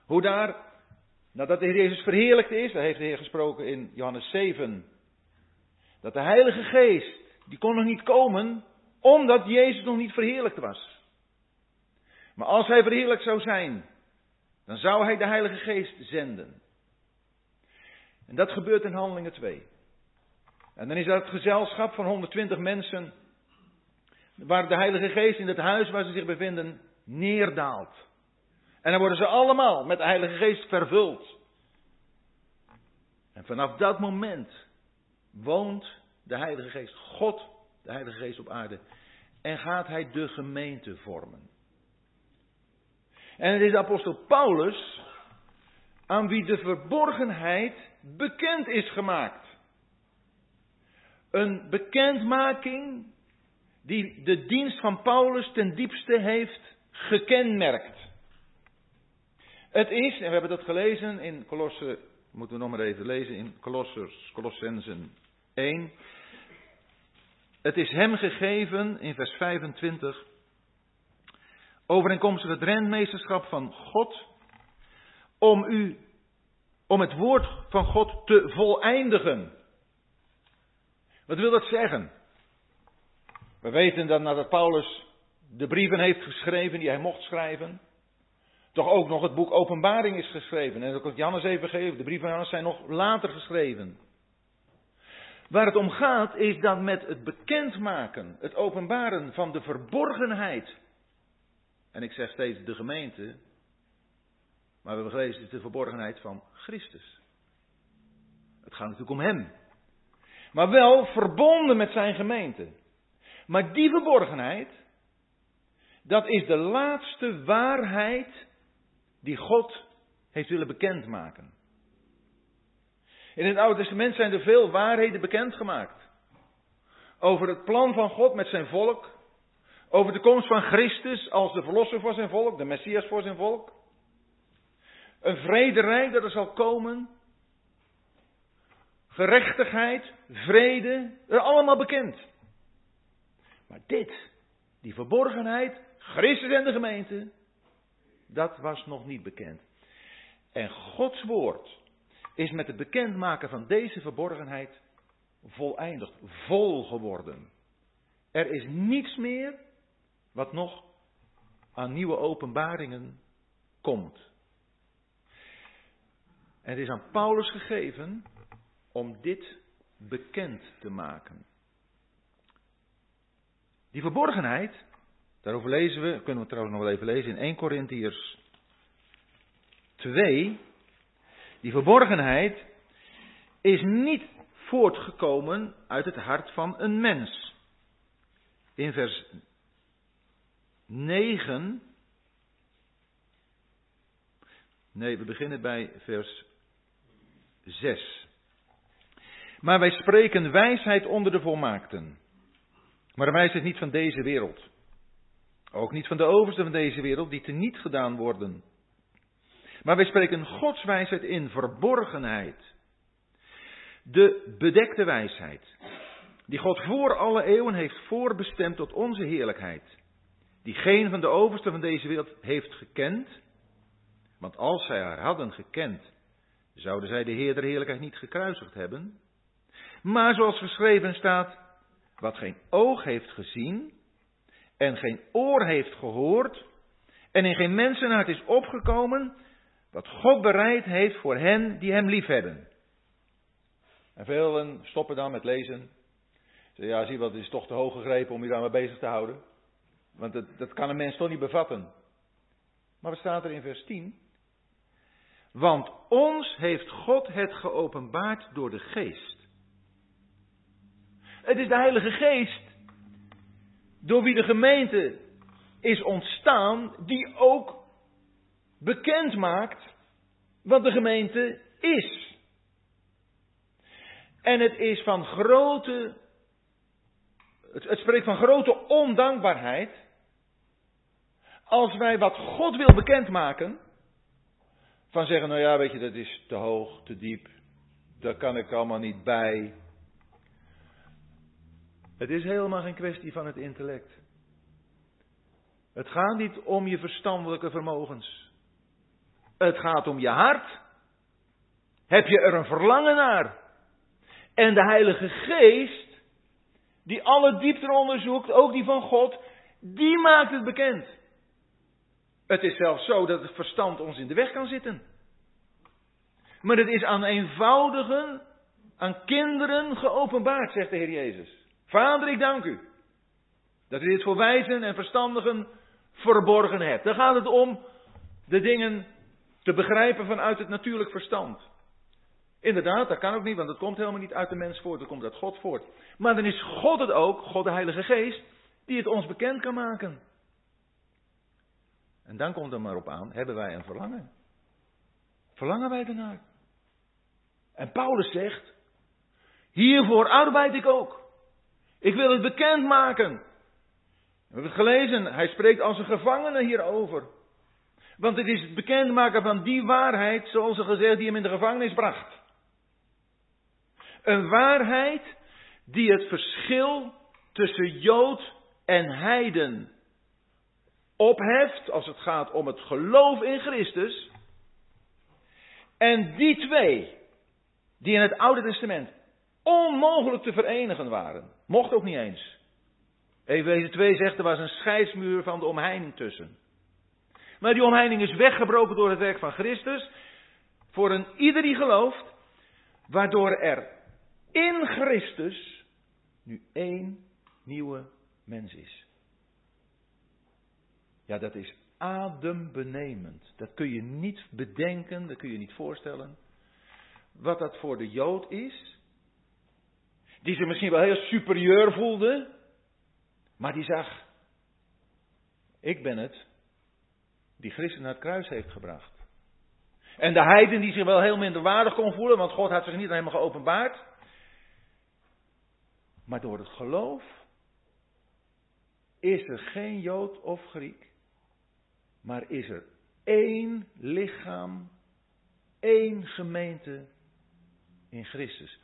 Hoe daar, nadat de Heer Jezus verheerlijkt is, daar heeft de Heer gesproken in Johannes 7, dat de Heilige Geest, die kon nog niet komen, omdat Jezus nog niet verheerlijkt was. Maar als hij verheerlijkt zou zijn, dan zou hij de Heilige Geest zenden. En dat gebeurt in Handelingen 2. En dan is dat gezelschap van 120 mensen, waar de Heilige Geest in het huis waar ze zich bevinden neerdaalt. En dan worden ze allemaal met de Heilige Geest vervuld. En vanaf dat moment woont de Heilige Geest, God, de Heilige Geest op aarde, en gaat hij de gemeente vormen. En het is de apostel Paulus aan wie de verborgenheid bekend is gemaakt. Een bekendmaking die de dienst van Paulus ten diepste heeft gekenmerkt. Het is, en we hebben dat gelezen in Colosse, moeten we nog maar even lezen, in Colossers, Colossensen 1. Het is hem gegeven, in vers 25, overeenkomstig het rentmeesterschap van God, om u, om het woord van God te voleindigen. Wat wil dat zeggen? We weten dat nadat Paulus de brieven heeft geschreven die hij mocht schrijven, toch ook nog het boek Openbaring is geschreven. En ook het Jannes gegeven. de brieven van Jannes zijn nog later geschreven. Waar het om gaat is dat met het bekendmaken, het openbaren van de verborgenheid En ik zeg steeds de gemeente, maar we hebben gelezen, het is de verborgenheid van Christus. Het gaat natuurlijk om Hem. Maar wel verbonden met zijn gemeente. Maar die verborgenheid, dat is de laatste waarheid die God heeft willen bekendmaken. In het Oude Testament zijn er veel waarheden bekendgemaakt. Over het plan van God met zijn volk. Over de komst van Christus als de verlosser voor zijn volk, de Messias voor zijn volk. Een vrederijk dat er zal komen. Gerechtigheid, vrede, allemaal bekend. Maar dit, die verborgenheid, Christus en de gemeente, dat was nog niet bekend. En Gods woord is met het bekendmaken van deze verborgenheid voleindigd, vol geworden. Er is niets meer wat nog aan nieuwe openbaringen komt. En het is aan Paulus gegeven om dit bekend te maken. Die verborgenheid, daarover lezen we, kunnen we trouwens nog wel even lezen in 1 Corinthiërs 2. Die verborgenheid is niet voortgekomen uit het hart van een mens. In vers 9. Nee, we beginnen bij vers 6. Maar wij spreken wijsheid onder de volmaakten. Maar wijsheid niet van deze wereld. Ook niet van de overste van deze wereld, die teniet gedaan worden. Maar wij spreken Gods wijsheid in verborgenheid. De bedekte wijsheid. Die God voor alle eeuwen heeft voorbestemd tot onze heerlijkheid. Die geen van de oversten van deze wereld heeft gekend. Want als zij haar hadden gekend, zouden zij de Heer der heerlijkheid niet gekruisigd hebben. Maar zoals geschreven staat, wat geen oog heeft gezien en geen oor heeft gehoord en in geen mensenhart is opgekomen, wat God bereid heeft voor hen die hem liefhebben. En velen stoppen dan met lezen. Zeggen, ja, zie wat, het is toch te hoog gegrepen om je daarmee bezig te houden. Want dat, dat kan een mens toch niet bevatten. Maar wat staat er in vers 10? Want ons heeft God het geopenbaard door de geest. Het is de Heilige Geest door wie de gemeente is ontstaan, die ook bekend maakt wat de gemeente is. En het is van grote, het, spreekt van grote ondankbaarheid als wij wat God wil bekendmaken, van zeggen, nou ja, weet je, dat is te hoog, te diep, daar kan ik allemaal niet bij. Het is helemaal geen kwestie van het intellect. Het gaat niet om je verstandelijke vermogens. Het gaat om je hart. Heb je er een verlangen naar? En de Heilige Geest, die alle diepten onderzoekt, ook die van God, die maakt het bekend. Het is zelfs zo dat het verstand ons in de weg kan zitten. Maar het is aan eenvoudigen, aan kinderen geopenbaard, zegt de Heer Jezus. Vader, ik dank u dat u dit voor wijzen en verstandigen verborgen hebt. Dan gaat het om de dingen te begrijpen vanuit het natuurlijk verstand. Inderdaad, dat kan ook niet, want het komt helemaal niet uit de mens voort, het komt uit God voort. Maar dan is God het ook, God de Heilige Geest, die het ons bekend kan maken. En dan komt er maar op aan, hebben wij een verlangen? Verlangen wij ernaar? En Paulus zegt, hiervoor arbeid ik ook. Ik wil het bekendmaken. We hebben het gelezen, hij spreekt als een gevangene hierover. Want het is het bekendmaken van die waarheid, zoals er gezegd, die hem in de gevangenis bracht. Een waarheid die het verschil tussen Jood en Heiden opheft als het gaat om het geloof in Christus. En die twee, die in het Oude Testament onmogelijk te verenigen waren, mocht ook niet eens. Efeze 2 zegt er was een scheidsmuur van de omheining tussen. Maar die omheining is weggebroken door het werk van Christus. Voor een ieder die gelooft. Waardoor er in Christus nu één nieuwe mens is. Ja, dat is adembenemend. Dat kun je niet bedenken, dat kun je niet voorstellen. Wat dat voor de Jood is. Die zich misschien wel heel superieur voelde. Maar die zag, ik ben het die Christus naar het kruis heeft gebracht. En de heiden die zich wel heel minder waardig kon voelen, want God had zich niet helemaal geopenbaard. Maar door het geloof is er geen Jood of Griek, maar is er één lichaam, één gemeente in Christus.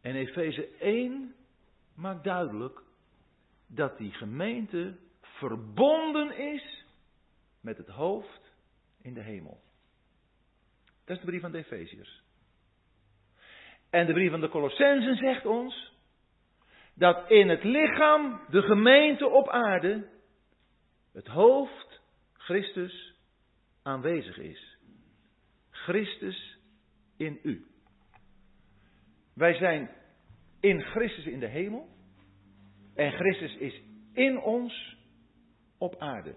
En Efeze 1 maakt duidelijk dat die gemeente verbonden is met het hoofd in de hemel. Dat is de brief van de Efeziërs. En de brief van de Colossensen zegt ons dat in het lichaam, de gemeente op aarde, het hoofd, Christus, aanwezig is. Christus in u. Wij zijn in Christus in de hemel en Christus is in ons op aarde.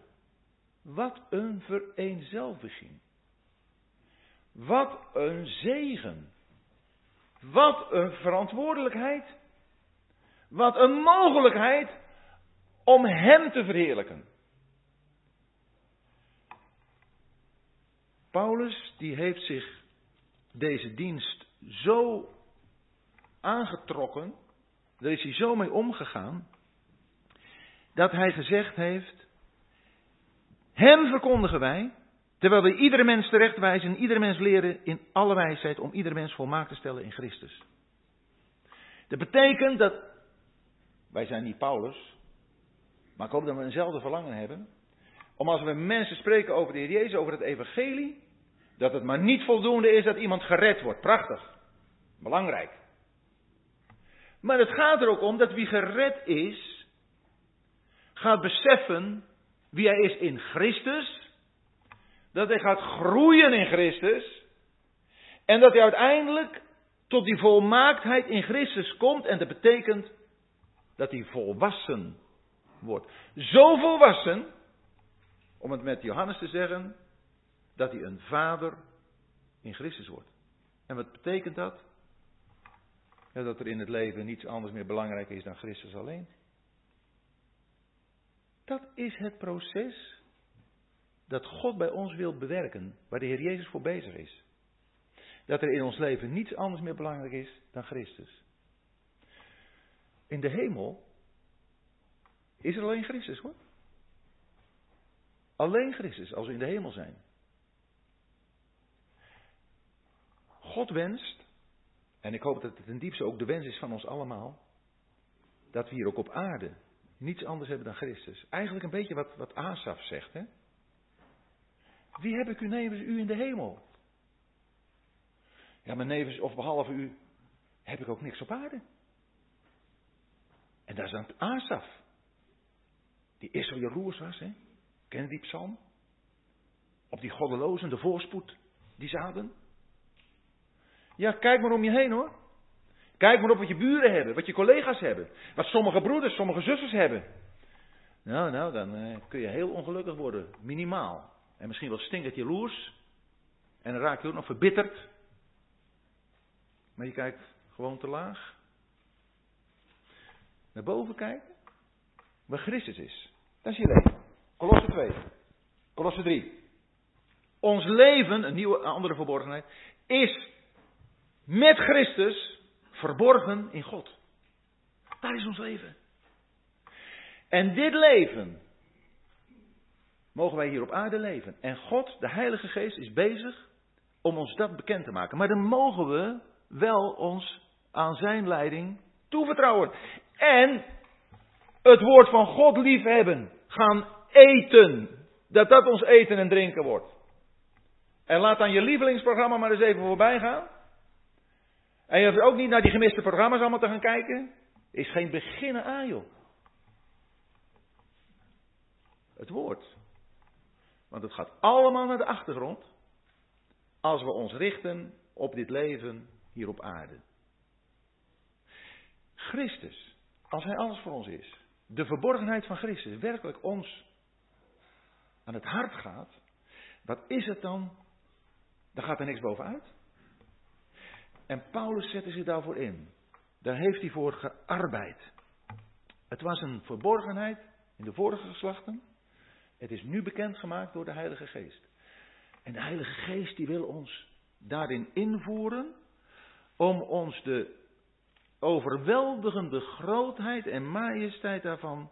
Wat een vereenzelviging. Wat een zegen. Wat een verantwoordelijkheid. Wat een mogelijkheid om Hem te verheerlijken. Paulus die heeft zich deze dienst zo aangetrokken, daar is hij zo mee omgegaan, dat hij gezegd heeft, Hem verkondigen wij, terwijl we iedere mens terechtwijzen en iedere mens leren in alle wijsheid om iedere mens volmaakt te stellen in Christus. Dat betekent dat, wij zijn niet Paulus, maar ik hoop dat we eenzelfde verlangen hebben, om als we mensen spreken over de Heer Jezus, over het evangelie, dat het maar niet voldoende is dat iemand gered wordt. Prachtig. Belangrijk. Maar het gaat er ook om dat wie gered is, gaat beseffen wie hij is in Christus. Dat hij gaat groeien in Christus. En dat hij uiteindelijk tot die volmaaktheid in Christus komt. En dat betekent dat hij volwassen wordt. Zo volwassen, om het met Johannes te zeggen, dat hij een vader in Christus wordt. En wat betekent dat? Ja, dat er in het leven niets anders meer belangrijk is dan Christus alleen. Dat is het proces dat God bij ons wil bewerken, waar de Heer Jezus voor bezig is. Dat er in ons leven niets anders meer belangrijk is dan Christus. In de hemel is er alleen Christus hoor. Alleen Christus als we in de hemel zijn. God wenst, en ik hoop dat het ten diepste ook de wens is van ons allemaal, dat we hier ook op aarde niets anders hebben dan Christus. Eigenlijk een beetje wat, wat Asaf zegt. Hè? Wie heb ik u nevens u in de hemel? Ja, maar nevens of behalve u heb ik ook niks op aarde. En daar is dan Asaf. Die is zo jaloers was, hè? Ken die psalm? Op die goddelozen, de voorspoed die ze hadden. Ja, kijk maar om je heen hoor. Kijk maar op wat je buren hebben, wat je collega's hebben, wat sommige broeders, sommige zusters hebben. Nou, nou, dan eh, kun je heel ongelukkig worden, minimaal. En misschien wel stinkend jaloers. En dan raak je ook nog verbitterd. Maar je kijkt gewoon te laag. Naar boven kijken, waar Christus is. Dat is je leven. Kolosse 2. Kolosse 3. Ons leven, een nieuwe, andere verborgenheid, is met Christus verborgen in God. Daar is ons leven. En dit leven mogen wij hier op aarde leven. En God, de Heilige Geest, is bezig om ons dat bekend te maken. Maar dan mogen we wel ons aan zijn leiding toevertrouwen. En het woord van God liefhebben. Gaan eten. Dat dat ons eten en drinken wordt. En laat dan je lievelingsprogramma maar eens even voorbij gaan. En je hoeft ook niet naar die gemiste programma's allemaal te gaan kijken. Is geen beginnen aan, joh. Het woord. Want het gaat allemaal naar de achtergrond. Als we ons richten op dit leven hier op aarde. Christus, als Hij alles voor ons is. De verborgenheid van Christus, werkelijk ons aan het hart gaat, wat is het dan? Dan gaat er niks bovenuit. En Paulus zette zich daarvoor in. Daar heeft hij voor gearbeid. Het was een verborgenheid in de vorige geslachten. Het is nu bekendgemaakt door de Heilige Geest. En de Heilige Geest die wil ons daarin invoeren om ons de overweldigende grootheid en majesteit daarvan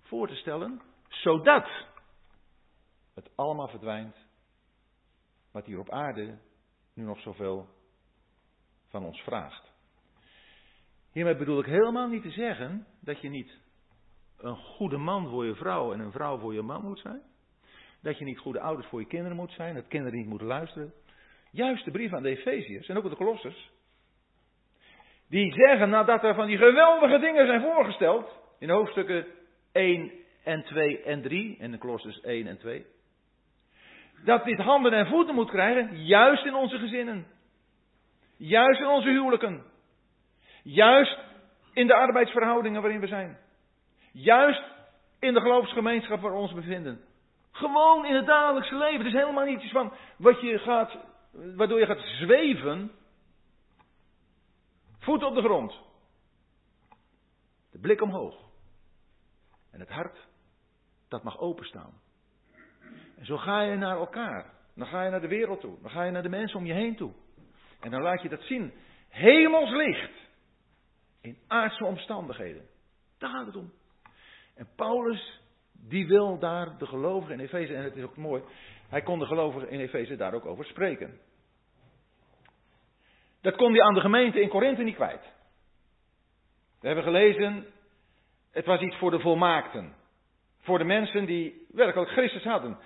voor te stellen, zodat het allemaal verdwijnt wat hier op aarde nu nog zoveel van ons vraagt. Hiermee bedoel ik helemaal niet te zeggen dat je niet een goede man voor je vrouw en een vrouw voor je man moet zijn. Dat je niet goede ouders voor je kinderen moet zijn, dat kinderen niet moeten luisteren. Juist de brief aan de Efeziërs en ook de Kolossers. Die zeggen nadat er van die geweldige dingen zijn voorgesteld. In hoofdstukken 1 en 2 en 3. En de Kolossers 1 en 2. Dat dit handen en voeten moet krijgen. Juist in onze gezinnen. Juist in onze huwelijken. Juist in de arbeidsverhoudingen waarin we zijn. Juist in de geloofsgemeenschap waar we ons bevinden. Gewoon in het dagelijkse leven. Het is helemaal niet iets van wat je gaat, waardoor je gaat zweven. Voet op de grond. De blik omhoog. En het hart, dat mag openstaan. En zo ga je naar elkaar. Dan ga je naar de wereld toe. Dan ga je naar de mensen om je heen toe. En dan laat je dat zien. Hemels licht. In aardse omstandigheden. Daar gaat het om. En Paulus, die wil daar de gelovigen in Efeze, en het is ook mooi, hij kon de gelovigen in Efeze daar ook over spreken. Dat kon hij aan de gemeente in Korinthe niet kwijt. We hebben gelezen, het was iets voor de volmaakten. Voor de mensen die werkelijk Christus hadden.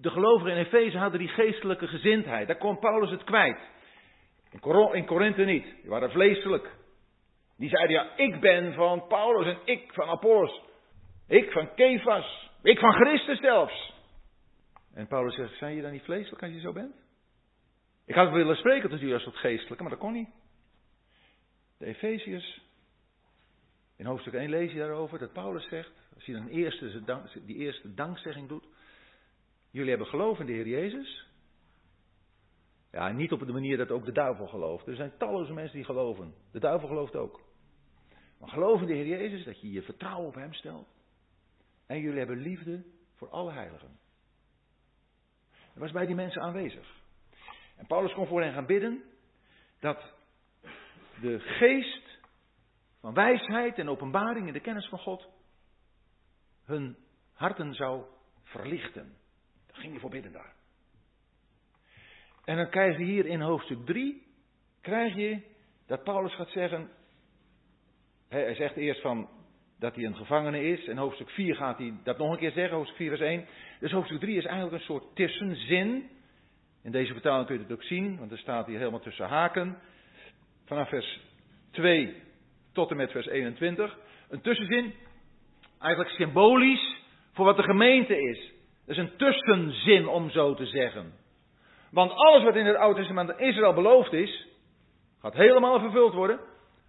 De gelovigen in Efeze hadden die geestelijke gezindheid. Daar kon Paulus het kwijt. In Korinthe niet. Die waren vleeselijk. Die zeiden ja, ik ben van Paulus en ik van Apollos. Ik van Kefas. Ik van Christus zelfs. En Paulus zegt, zijn je dan niet vleeselijk als je zo bent? Ik had willen spreken tot jullie als tot geestelijke, maar dat kon niet. De Efeziërs, in hoofdstuk 1 lees je daarover dat Paulus zegt, als je dan eerste, die eerste dankzegging doet, jullie hebben geloof in de Heer Jezus. Ja, niet op de manier dat ook de duivel gelooft. Er zijn talloze mensen die geloven. De duivel gelooft ook. Maar geloof in de Heer Jezus, dat je je vertrouwen op Hem stelt. En jullie hebben liefde voor alle heiligen. Dat was bij die mensen aanwezig. En Paulus kon voor hen gaan bidden dat de geest van wijsheid en openbaring in de kennis van God hun harten zou verlichten. Ging hij voor daar. En dan krijg je hier in hoofdstuk 3, krijg je dat Paulus gaat zeggen, hij zegt eerst van dat hij een gevangene is. En hoofdstuk 4 gaat hij dat nog een keer zeggen, hoofdstuk 4 vers 1. Dus hoofdstuk 3 is eigenlijk een soort tussenzin. In deze vertaling kun je het ook zien, want er staat hier helemaal tussen haken. Vanaf vers 2 tot en met vers 21. Een tussenzin, eigenlijk symbolisch voor wat de gemeente is. Dat is een tussenzin om zo te zeggen. Want alles wat in het Oude Testament aan Israël beloofd is, gaat helemaal vervuld worden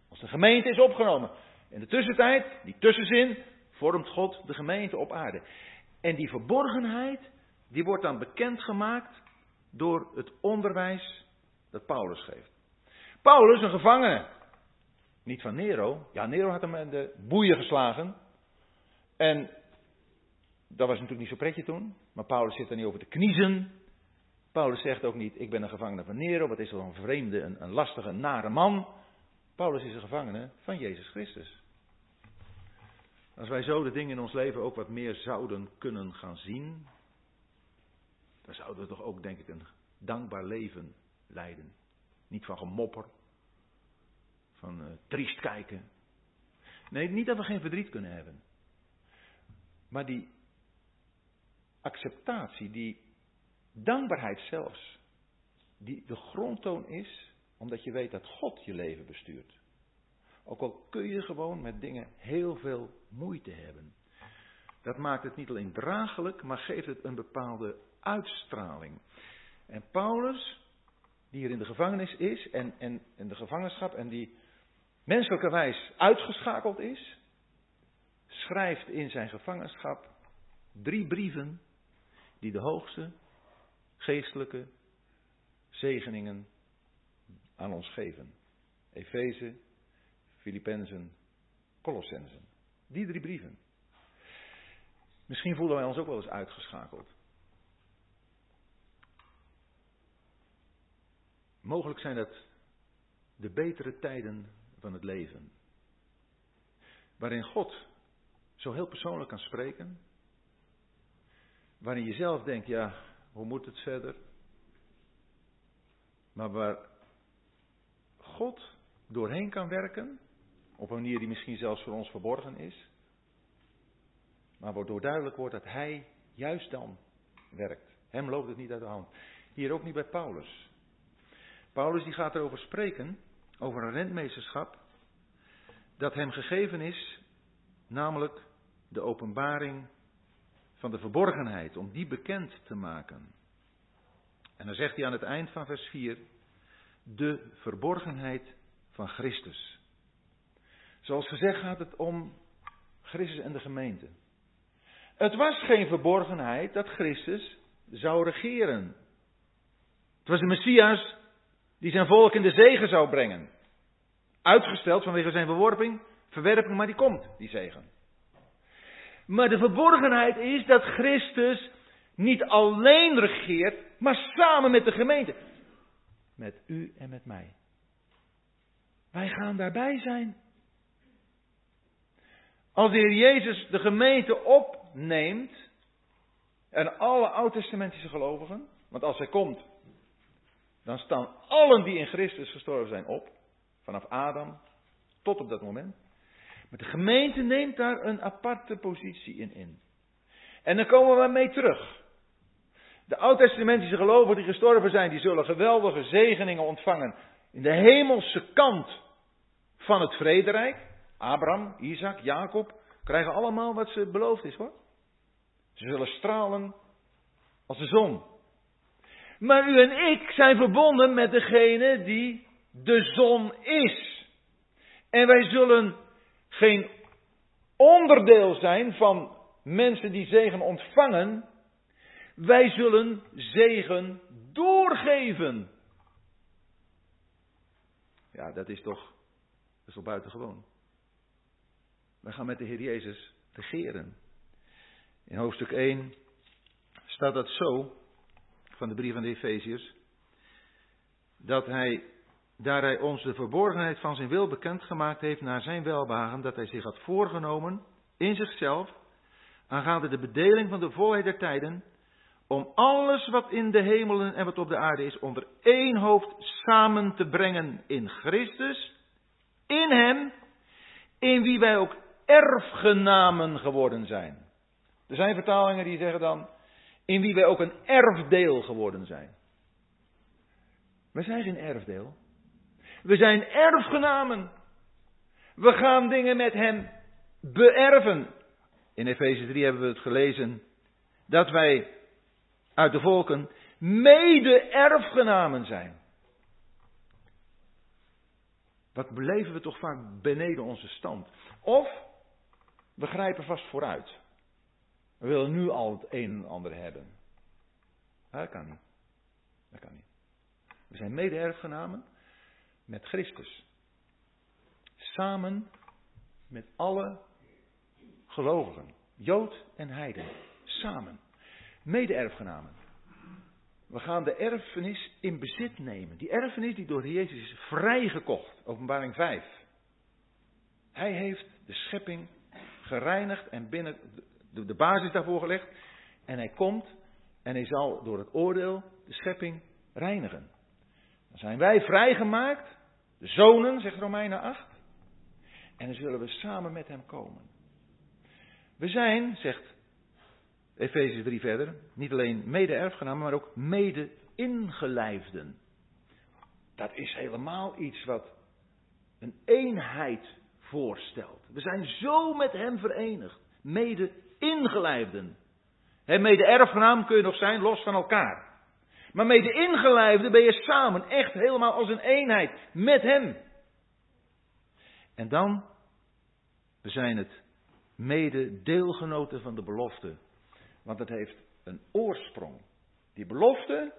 als de gemeente is opgenomen. In de tussentijd, die tussenzin, vormt God de gemeente op aarde. En die verborgenheid, die wordt dan bekendgemaakt door het onderwijs dat Paulus geeft. Paulus, een gevangene, niet van Nero. Ja, Nero had hem in de boeien geslagen. En dat was natuurlijk niet zo pretje toen. Maar Paulus zit er niet over te kniezen. Paulus zegt ook niet, ik ben een gevangene van Nero. Wat is er een vreemde, een, een lastige, nare man. Paulus is een gevangene van Jezus Christus. Als wij zo de dingen in ons leven ook wat meer zouden kunnen gaan zien, dan zouden we toch ook, denk ik, een dankbaar leven leiden. Niet van gemopper, van uh, triest kijken. Nee, niet dat we geen verdriet kunnen hebben. Maar die acceptatie, die dankbaarheid zelfs, die de grondtoon is omdat je weet dat God je leven bestuurt. Ook al kun je gewoon met dingen heel veel moeite hebben. Dat maakt het niet alleen draaglijk, maar geeft het een bepaalde uitstraling. En Paulus, die hier in de gevangenis is en, en in de gevangenschap en die menselijkerwijs uitgeschakeld is, schrijft in zijn gevangenschap drie brieven die de hoogste geestelijke zegeningen aan ons geven. Efeze, Filippenzen, Colossensen. Die drie brieven. Misschien voelen wij ons ook wel eens uitgeschakeld. Mogelijk zijn dat de betere tijden van het leven. Waarin God zo heel persoonlijk kan spreken. Waarin je zelf denkt, ja, hoe moet het verder? Maar waar God doorheen kan werken, op een manier die misschien zelfs voor ons verborgen is. Maar waardoor duidelijk wordt dat Hij juist dan werkt. Hem loopt het niet uit de hand. Hier ook niet bij Paulus. Paulus die gaat erover spreken, over een rentmeesterschap, dat hem gegeven is, namelijk de openbaring van de verborgenheid, om die bekend te maken. En dan zegt hij aan het eind van vers 4, de verborgenheid van Christus. Zoals gezegd gaat het om Christus en de gemeente. Het was geen verborgenheid dat Christus zou regeren. Het was de Messias die zijn volk in de zegen zou brengen. Uitgesteld vanwege zijn verworping, verwerping, maar die komt, die zegen. Maar de verborgenheid is dat Christus niet alleen regeert, maar samen met de gemeente. Met u en met mij. Wij gaan daarbij zijn. Als de Heer Jezus de gemeente opneemt, en alle oud-testamentische gelovigen, want als hij komt, dan staan allen die in Christus gestorven zijn op, vanaf Adam tot op dat moment. Maar de gemeente neemt daar een aparte positie in in. En dan komen we mee terug. De oud-testamentische gelovigen die gestorven zijn, die zullen geweldige zegeningen ontvangen in de hemelse kant van het vrederijk. Abraham, Isaac, Jacob krijgen allemaal wat ze beloofd is hoor. Ze zullen stralen als de zon. Maar u en ik zijn verbonden met degene die de zon is. En wij zullen geen onderdeel zijn van mensen die zegen ontvangen. Wij zullen zegen doorgeven. Ja, dat is toch, dat is toch buitengewoon. Wij gaan met de Heer Jezus regeren. In hoofdstuk 1 staat dat zo van de brief van de Efeziërs. Dat hij, daar hij ons de verborgenheid van zijn wil bekendgemaakt heeft naar zijn welbehagen, dat hij zich had voorgenomen in zichzelf, aangaande de bedeling van de volheid der tijden, om alles wat in de hemelen en wat op de aarde is onder één hoofd samen te brengen in Christus, in Hem, in wie wij ook erfgenamen geworden zijn. Er zijn vertalingen die zeggen dan, in wie wij ook een erfdeel geworden zijn. We zijn geen erfdeel. We zijn erfgenamen. We gaan dingen met Hem beërven. In Efeze 3 hebben we het gelezen dat wij uit de volken mede-erfgenamen zijn. Wat beleven we toch vaak beneden onze stand? Of we grijpen vast vooruit. We willen nu al het een en ander hebben. Dat kan niet. Dat kan niet. We zijn mede-erfgenamen met Christus. Samen met alle gelovigen. Jood en heiden. Samen. Mede-erfgenamen. We gaan de erfenis in bezit nemen. Die erfenis die door Jezus is vrijgekocht. Openbaring 5. Hij heeft de schepping gereinigd en binnen de, basis daarvoor gelegd. En hij komt en hij zal door het oordeel de schepping reinigen. Dan zijn wij vrijgemaakt, de zonen, zegt Romeinen 8. En dan zullen we samen met hem komen. We zijn, zegt Efeze 3 verder, niet alleen mede-erfgenamen, maar ook mede-ingelijfden. Dat is helemaal iets wat een eenheid voorstelt. We zijn zo met hem verenigd, mede ingelijfden. mede erfgenaam kun je nog zijn, los van elkaar. Maar mede ingelijfde ben je samen, echt helemaal als een eenheid met hem. En dan, we zijn het mede deelgenoten van de belofte. Want het heeft een oorsprong. Die belofte,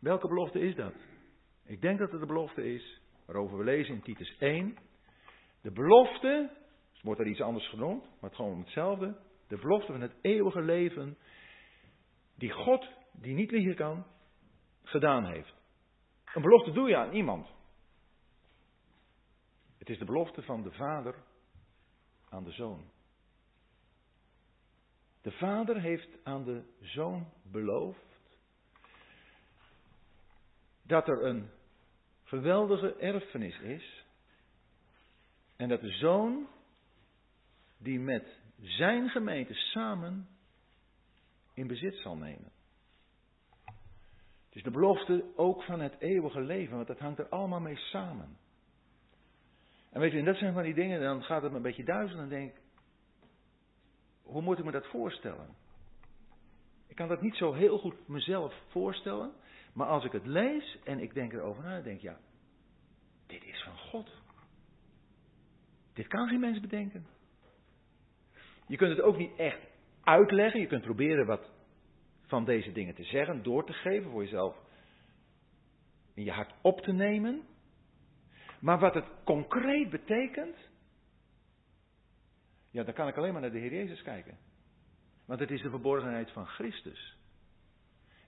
welke belofte is dat? Ik denk dat het de belofte is waarover we lezen in Titus 1. De belofte, wordt er iets anders genoemd, maar het gewoon hetzelfde. De belofte van het eeuwige leven, die God, die niet liegen kan, gedaan heeft. Een belofte doe je aan iemand. Het is de belofte van de vader aan de zoon. De vader heeft aan de zoon beloofd dat er een geweldige erfenis is. En dat de zoon die met zijn gemeente samen in bezit zal nemen. Is de belofte ook van het eeuwige leven, want dat hangt er allemaal mee samen. En weet je, en dat zijn van die dingen, dan gaat het me een beetje duizelen en denk hoe moet ik me dat voorstellen? Ik kan dat niet zo heel goed mezelf voorstellen, maar als ik het lees en ik denk erover na, denk ik, ja, dit is van God. Dit kan geen mens bedenken. Je kunt het ook niet echt uitleggen. Je kunt proberen wat van deze dingen te zeggen, door te geven voor jezelf in je hart op te nemen. Maar wat het concreet betekent, ja, dan kan ik alleen maar naar de Heer Jezus kijken. Want het is de verborgenheid van Christus.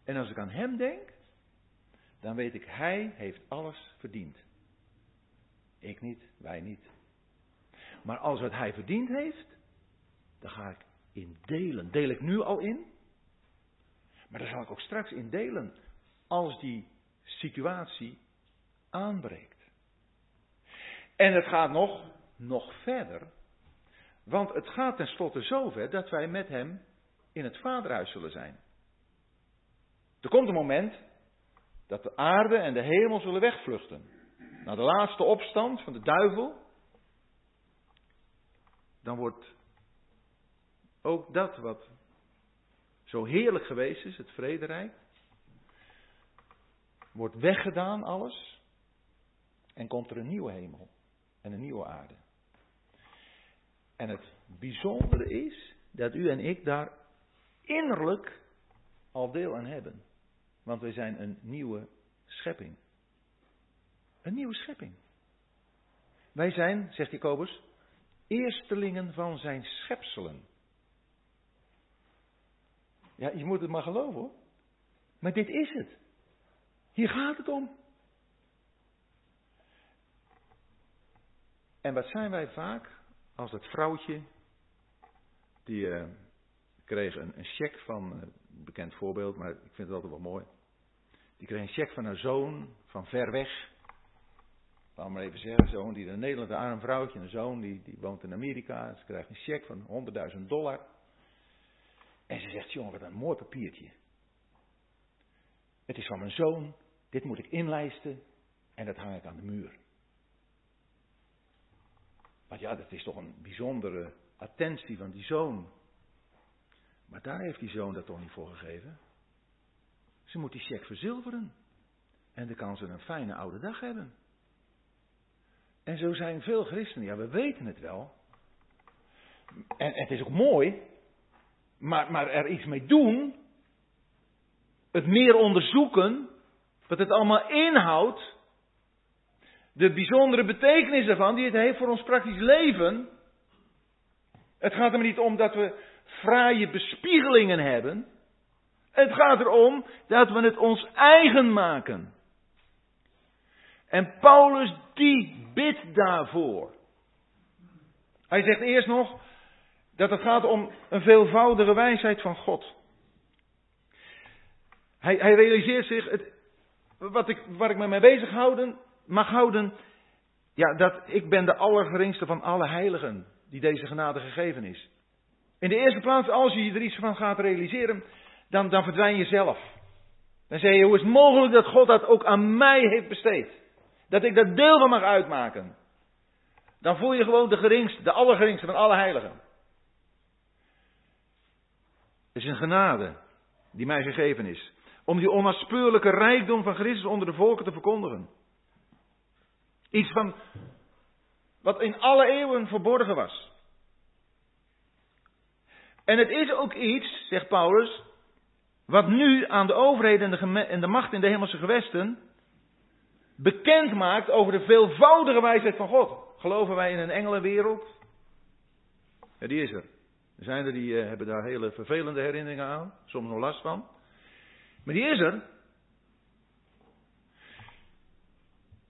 En als ik aan Hem denk, dan weet ik, Hij heeft alles verdiend. Ik niet, wij niet. Maar als wat Hij verdiend heeft, dan ga ik in delen. Deel ik nu al in, maar dan zal ik ook straks in delen als die situatie aanbreekt. En het gaat nog, nog verder. Want het gaat tenslotte zover dat wij met hem in het vaderhuis zullen zijn. Er komt een moment dat de aarde en de hemel zullen wegvluchten. Na de laatste opstand van de duivel, dan wordt ook dat wat zo heerlijk geweest is, het vrederijk, wordt weggedaan alles en komt er een nieuwe hemel en een nieuwe aarde. En het bijzondere is dat u en ik daar innerlijk al deel aan hebben. Want wij zijn een nieuwe schepping. Een nieuwe schepping. Wij zijn, zegt Jacobus, eerstelingen van zijn schepselen. Ja, je moet het maar geloven hoor. Maar dit is het. Hier gaat het om. En wat zijn wij vaak als dat vrouwtje, die uh, kreeg een, een cheque van, uh, bekend voorbeeld, maar ik vind het altijd wel mooi. Die kreeg een cheque van haar zoon van ver weg. Laat maar even zeggen, zoon die een arm vrouwtje, een zoon die, die woont in Amerika. Ze krijgt een cheque van 100.000 dollar. En ze zegt, jongen, wat een mooi papiertje. Het is van mijn zoon, dit moet ik inlijsten en dat hang ik aan de muur. Want ja, dat is toch een bijzondere attentie van die zoon. Maar daar heeft die zoon dat toch niet voor gegeven. Ze moet die cheque verzilveren. En dan kan ze een fijne oude dag hebben. En zo zijn veel christenen. Ja, we weten het wel. En het is ook mooi. Maar, maar er iets mee doen. Het meer onderzoeken. Wat het allemaal inhoudt de bijzondere betekenis ervan die het heeft voor ons praktisch leven. Het gaat er niet om dat we fraaie bespiegelingen hebben. Het gaat erom dat we het ons eigen maken. En Paulus die bidt daarvoor. Hij zegt eerst nog dat het gaat om een veelvoudige wijsheid van God. Hij, hij realiseert zich, het, wat ik, waar ik me mee bezig houden, mag houden, ja, dat ik ben de allergeringste van alle heiligen die deze genade gegeven is. In de eerste plaats, als je er iets van gaat realiseren, dan, dan verdwijn je zelf. Dan zeg je, hoe is het mogelijk dat God dat ook aan mij heeft besteed? Dat ik daar deel van mag uitmaken. Dan voel je gewoon de geringste, de allergeringste van alle heiligen. Is een genade die mij gegeven is. Om die onnaspeurlijke rijkdom van Christus onder de volken te verkondigen. Iets van wat in alle eeuwen verborgen was. En het is ook iets, zegt Paulus, wat nu aan de overheden en de, en de macht in de hemelse gewesten bekend maakt over de veelvoudige wijsheid van God. Geloven wij in een engelenwereld? Ja, die is er. Er zijn er die uh, hebben daar hele vervelende herinneringen aan, soms nog last van. Maar die is er.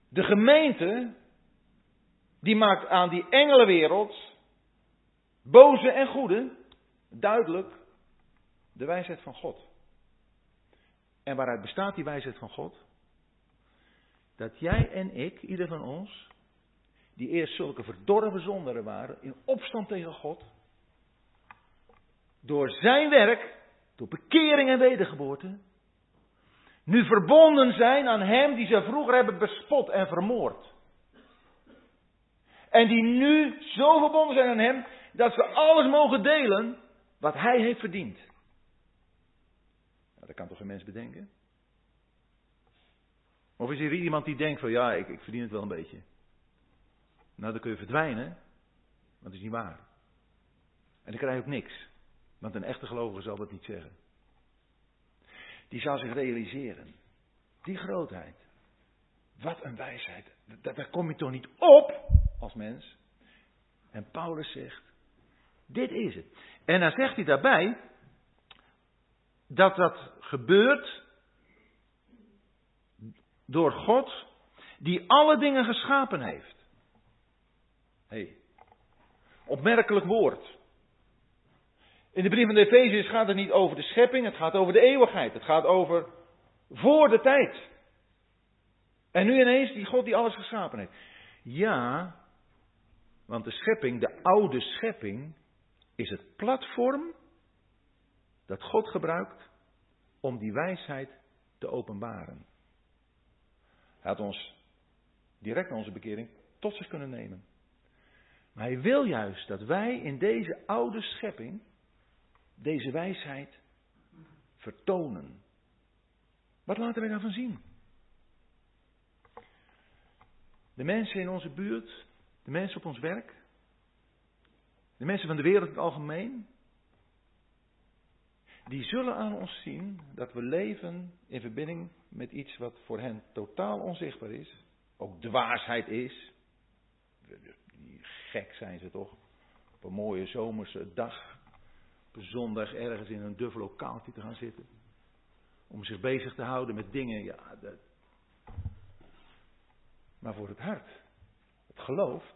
De gemeente, die maakt aan die engelenwereld, boze en goede, duidelijk de wijsheid van God. En waaruit bestaat die wijsheid van God? Dat jij en ik, ieder van ons, die eerst zulke verdorven zonderen waren, in opstand tegen God, door zijn werk, door bekering en wedergeboorte, nu verbonden zijn aan hem die ze vroeger hebben bespot en vermoord. En die nu zo verbonden zijn aan hem dat ze alles mogen delen wat hij heeft verdiend. Nou, dat kan toch geen mens bedenken? Of is er iemand die denkt van ja, ik, ik verdien het wel een beetje. Nou, dan kun je verdwijnen, want dat is niet waar. En dan krijg je ook niks. Want een echte gelovige zal dat niet zeggen. Die zal zich realiseren. Die grootheid. Wat een wijsheid. Daar, kom je toch niet op als mens. En Paulus zegt, dit is het. En dan zegt hij daarbij dat dat gebeurt door God die alle dingen geschapen heeft. hey, opmerkelijk woord. In de brief van de Efeziërs gaat het niet over de schepping, het gaat over de eeuwigheid. Het gaat over voor de tijd. En nu ineens die God die alles geschapen heeft. Ja, want de schepping, de oude schepping, is het platform dat God gebruikt om die wijsheid te openbaren. Hij had ons direct onze bekering tot zich kunnen nemen. Maar hij wil juist dat wij in deze oude schepping deze wijsheid vertonen. Wat laten wij daarvan zien? De mensen in onze buurt, de mensen op ons werk, de mensen van de wereld in het algemeen, die zullen aan ons zien dat we leven in verbinding met iets wat voor hen totaal onzichtbaar is, ook dwaasheid is. Gek zijn ze toch? Op een mooie zomerse dag op een zondag ergens in een duf lokaaltje te gaan zitten. Om zich bezig te houden met dingen, ja. Dat... Maar voor het hart, het geloof,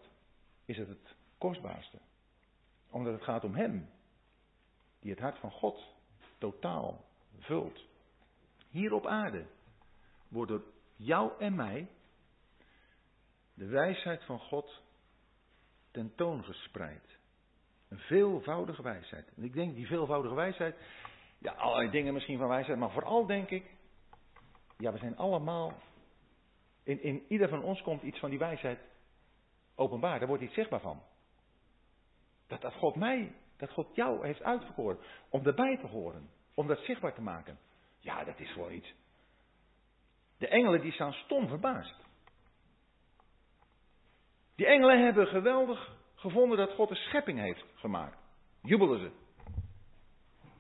is het het kostbaarste. Omdat het gaat om Hem, die het hart van God totaal vult. Hier op aarde wordt door jou en mij de wijsheid van God tentoongespreid. Een veelvoudige wijsheid. En ik denk die veelvoudige wijsheid, ja, allerlei dingen misschien van wijsheid, maar vooral denk ik, ja, we zijn allemaal, in, in ieder van ons komt iets van die wijsheid openbaar. Daar wordt iets zichtbaar van. Dat, dat God mij, dat God jou heeft uitverkoren om erbij te horen, om dat zichtbaar te maken. Ja, dat is voor iets. De engelen die staan stom verbaasd. Die engelen hebben geweldig gevonden dat God een schepping heeft gemaakt. Jubelden ze.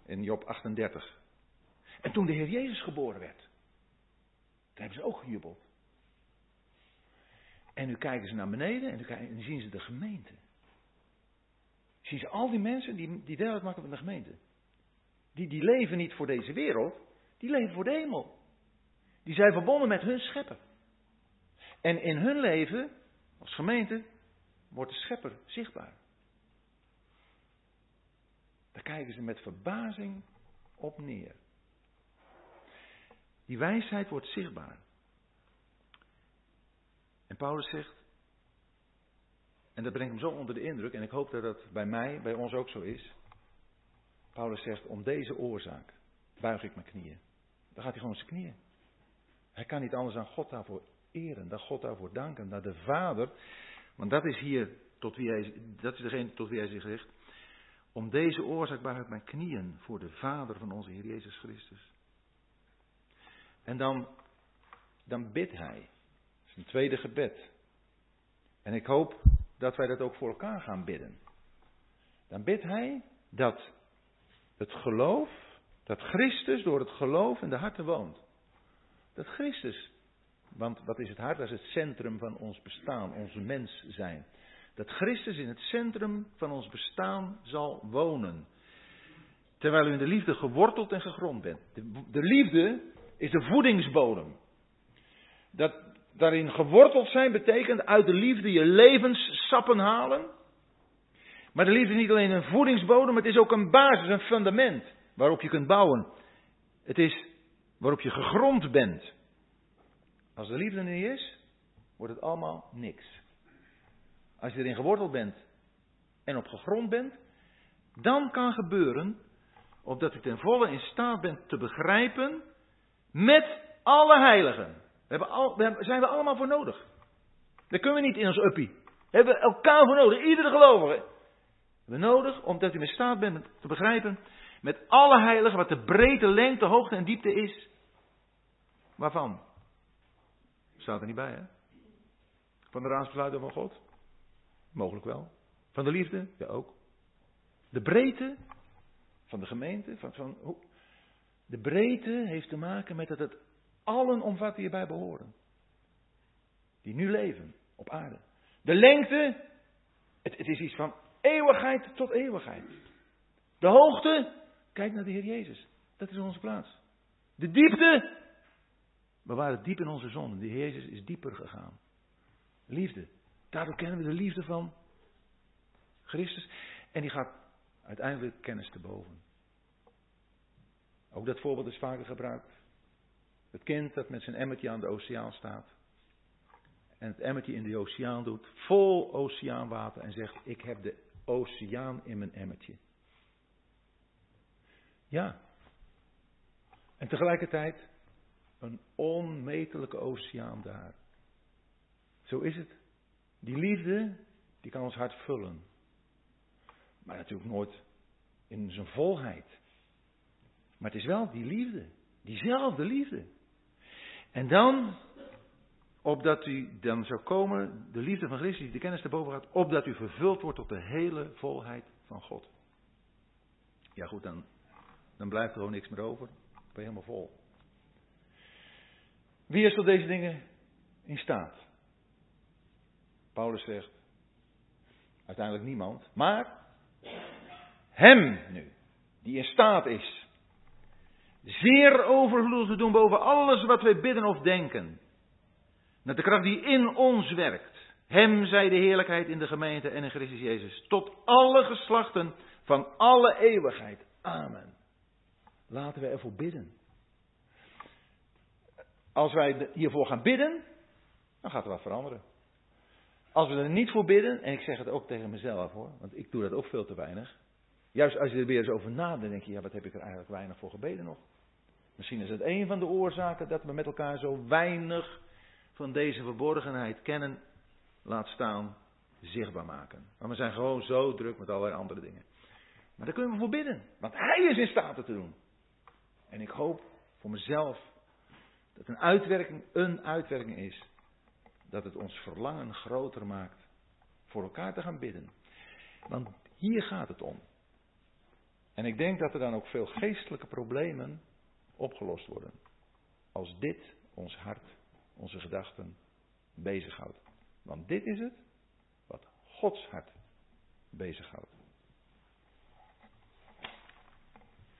In Job 38. En toen de Heer Jezus geboren werd, toen hebben ze ook gejubeld. En nu kijken ze naar beneden en dan zien ze de gemeente. Zien ze al die mensen die, die deel uitmaken van de gemeente. Die, die leven niet voor deze wereld, die leven voor de hemel. Die zijn verbonden met hun schepper. En in hun leven, als gemeente, wordt de schepper zichtbaar. Daar kijken ze met verbazing op neer. Die wijsheid wordt zichtbaar. En Paulus zegt, en dat brengt hem zo onder de indruk, en ik hoop dat dat bij mij, bij ons ook zo is. Paulus zegt, om deze oorzaak buig ik mijn knieën. Dan gaat hij gewoon zijn knieën. Hij kan niet anders dan God daarvoor eren, dan God daarvoor danken, naar de Vader want dat is hier tot wie hij, dat is degene tot wie hij zich richt. Om deze oorzaak buig mijn knieën voor de Vader van onze Heer Jezus Christus. En dan, dan bidt hij. Dat is een tweede gebed. En ik hoop dat wij dat ook voor elkaar gaan bidden. Dan bidt hij dat het geloof Dat Christus door het geloof in de harten woont. Dat Christus, want wat is het hart? Dat is het centrum van ons bestaan, ons mens zijn. Dat Christus in het centrum van ons bestaan zal wonen. Terwijl u in de liefde geworteld en gegrond bent. De, de liefde is de voedingsbodem. Dat daarin geworteld zijn betekent uit de liefde je levenssappen halen. Maar de liefde is niet alleen een voedingsbodem, het is ook een basis, een fundament waarop je kunt bouwen. Het is waarop je gegrond bent. Als de liefde niet is, wordt het allemaal niks. Als je erin geworteld bent en op gegrond bent, dan kan gebeuren, opdat u ten volle in staat bent te begrijpen, met alle heiligen. We hebben al, daar zijn we allemaal voor nodig. Daar kunnen we niet in ons uppie. We hebben elkaar voor nodig, iedere gelovige. We hebben nodig, omdat u in staat bent te begrijpen, met alle heiligen, wat de breedte, lengte, hoogte en diepte is. Waarvan? Staat er niet bij, hè? Van de raadsbesluiten van God? Mogelijk wel. Van de liefde? Ja, ook. De breedte van de gemeente? Van, van, de breedte heeft te maken met dat het allen omvat die hierbij behoren. Die nu leven op aarde. De lengte, het, het is iets van eeuwigheid tot eeuwigheid. De hoogte, kijk naar de Heer Jezus. Dat is onze plaats. De diepte, we waren diep in onze zonde. De Heer Jezus is dieper gegaan. Liefde. Daardoor kennen we de liefde van Christus. En die gaat uiteindelijk kennis te boven. Ook dat voorbeeld is vaker gebruikt. Het kind dat met zijn emmertje aan de oceaan staat. En het emmertje in de oceaan doet, vol oceaanwater. En zegt, ik heb de oceaan in mijn emmertje. Ja. En tegelijkertijd een onmetelijke oceaan daar. Zo is het. Die liefde, die kan ons hart vullen. Maar natuurlijk nooit in zijn volheid. Maar het is wel die liefde. Diezelfde liefde. En dan, opdat u dan zou komen, de liefde van Christus, die de kennis erboven gaat, opdat u vervuld wordt tot de hele volheid van God. Ja goed, dan, dan blijft er gewoon niks meer over. Dan ben helemaal vol. Wie is tot deze dingen in staat? Paulus zegt, uiteindelijk niemand, maar hem nu, die in staat is, zeer overvloedig te doen boven alles wat wij bidden of denken. Met de kracht die in ons werkt. Hem zij de heerlijkheid in de gemeente en in Christus Jezus. Tot alle geslachten van alle eeuwigheid. Amen. Laten we ervoor bidden. Als wij hiervoor gaan bidden, dan gaat er wat veranderen. Als we er niet voor bidden, en ik zeg het ook tegen mezelf hoor, want ik doe dat ook veel te weinig. Juist als je er weer eens over nadenkt, denk je, ja, wat heb ik er eigenlijk weinig voor gebeden nog? Misschien is het een van de oorzaken dat we met elkaar zo weinig van deze verborgenheid kennen, laat staan, zichtbaar maken. Maar we zijn gewoon zo druk met allerlei andere dingen. Maar daar kunnen we voor bidden, want Hij is in staat het te doen. En ik hoop voor mezelf dat een uitwerking een uitwerking is dat het ons verlangen groter maakt voor elkaar te gaan bidden. Want hier gaat het om. En ik denk dat er dan ook veel geestelijke problemen opgelost worden. Als dit ons hart, onze gedachten bezighoudt. Want dit is het wat Gods hart bezighoudt.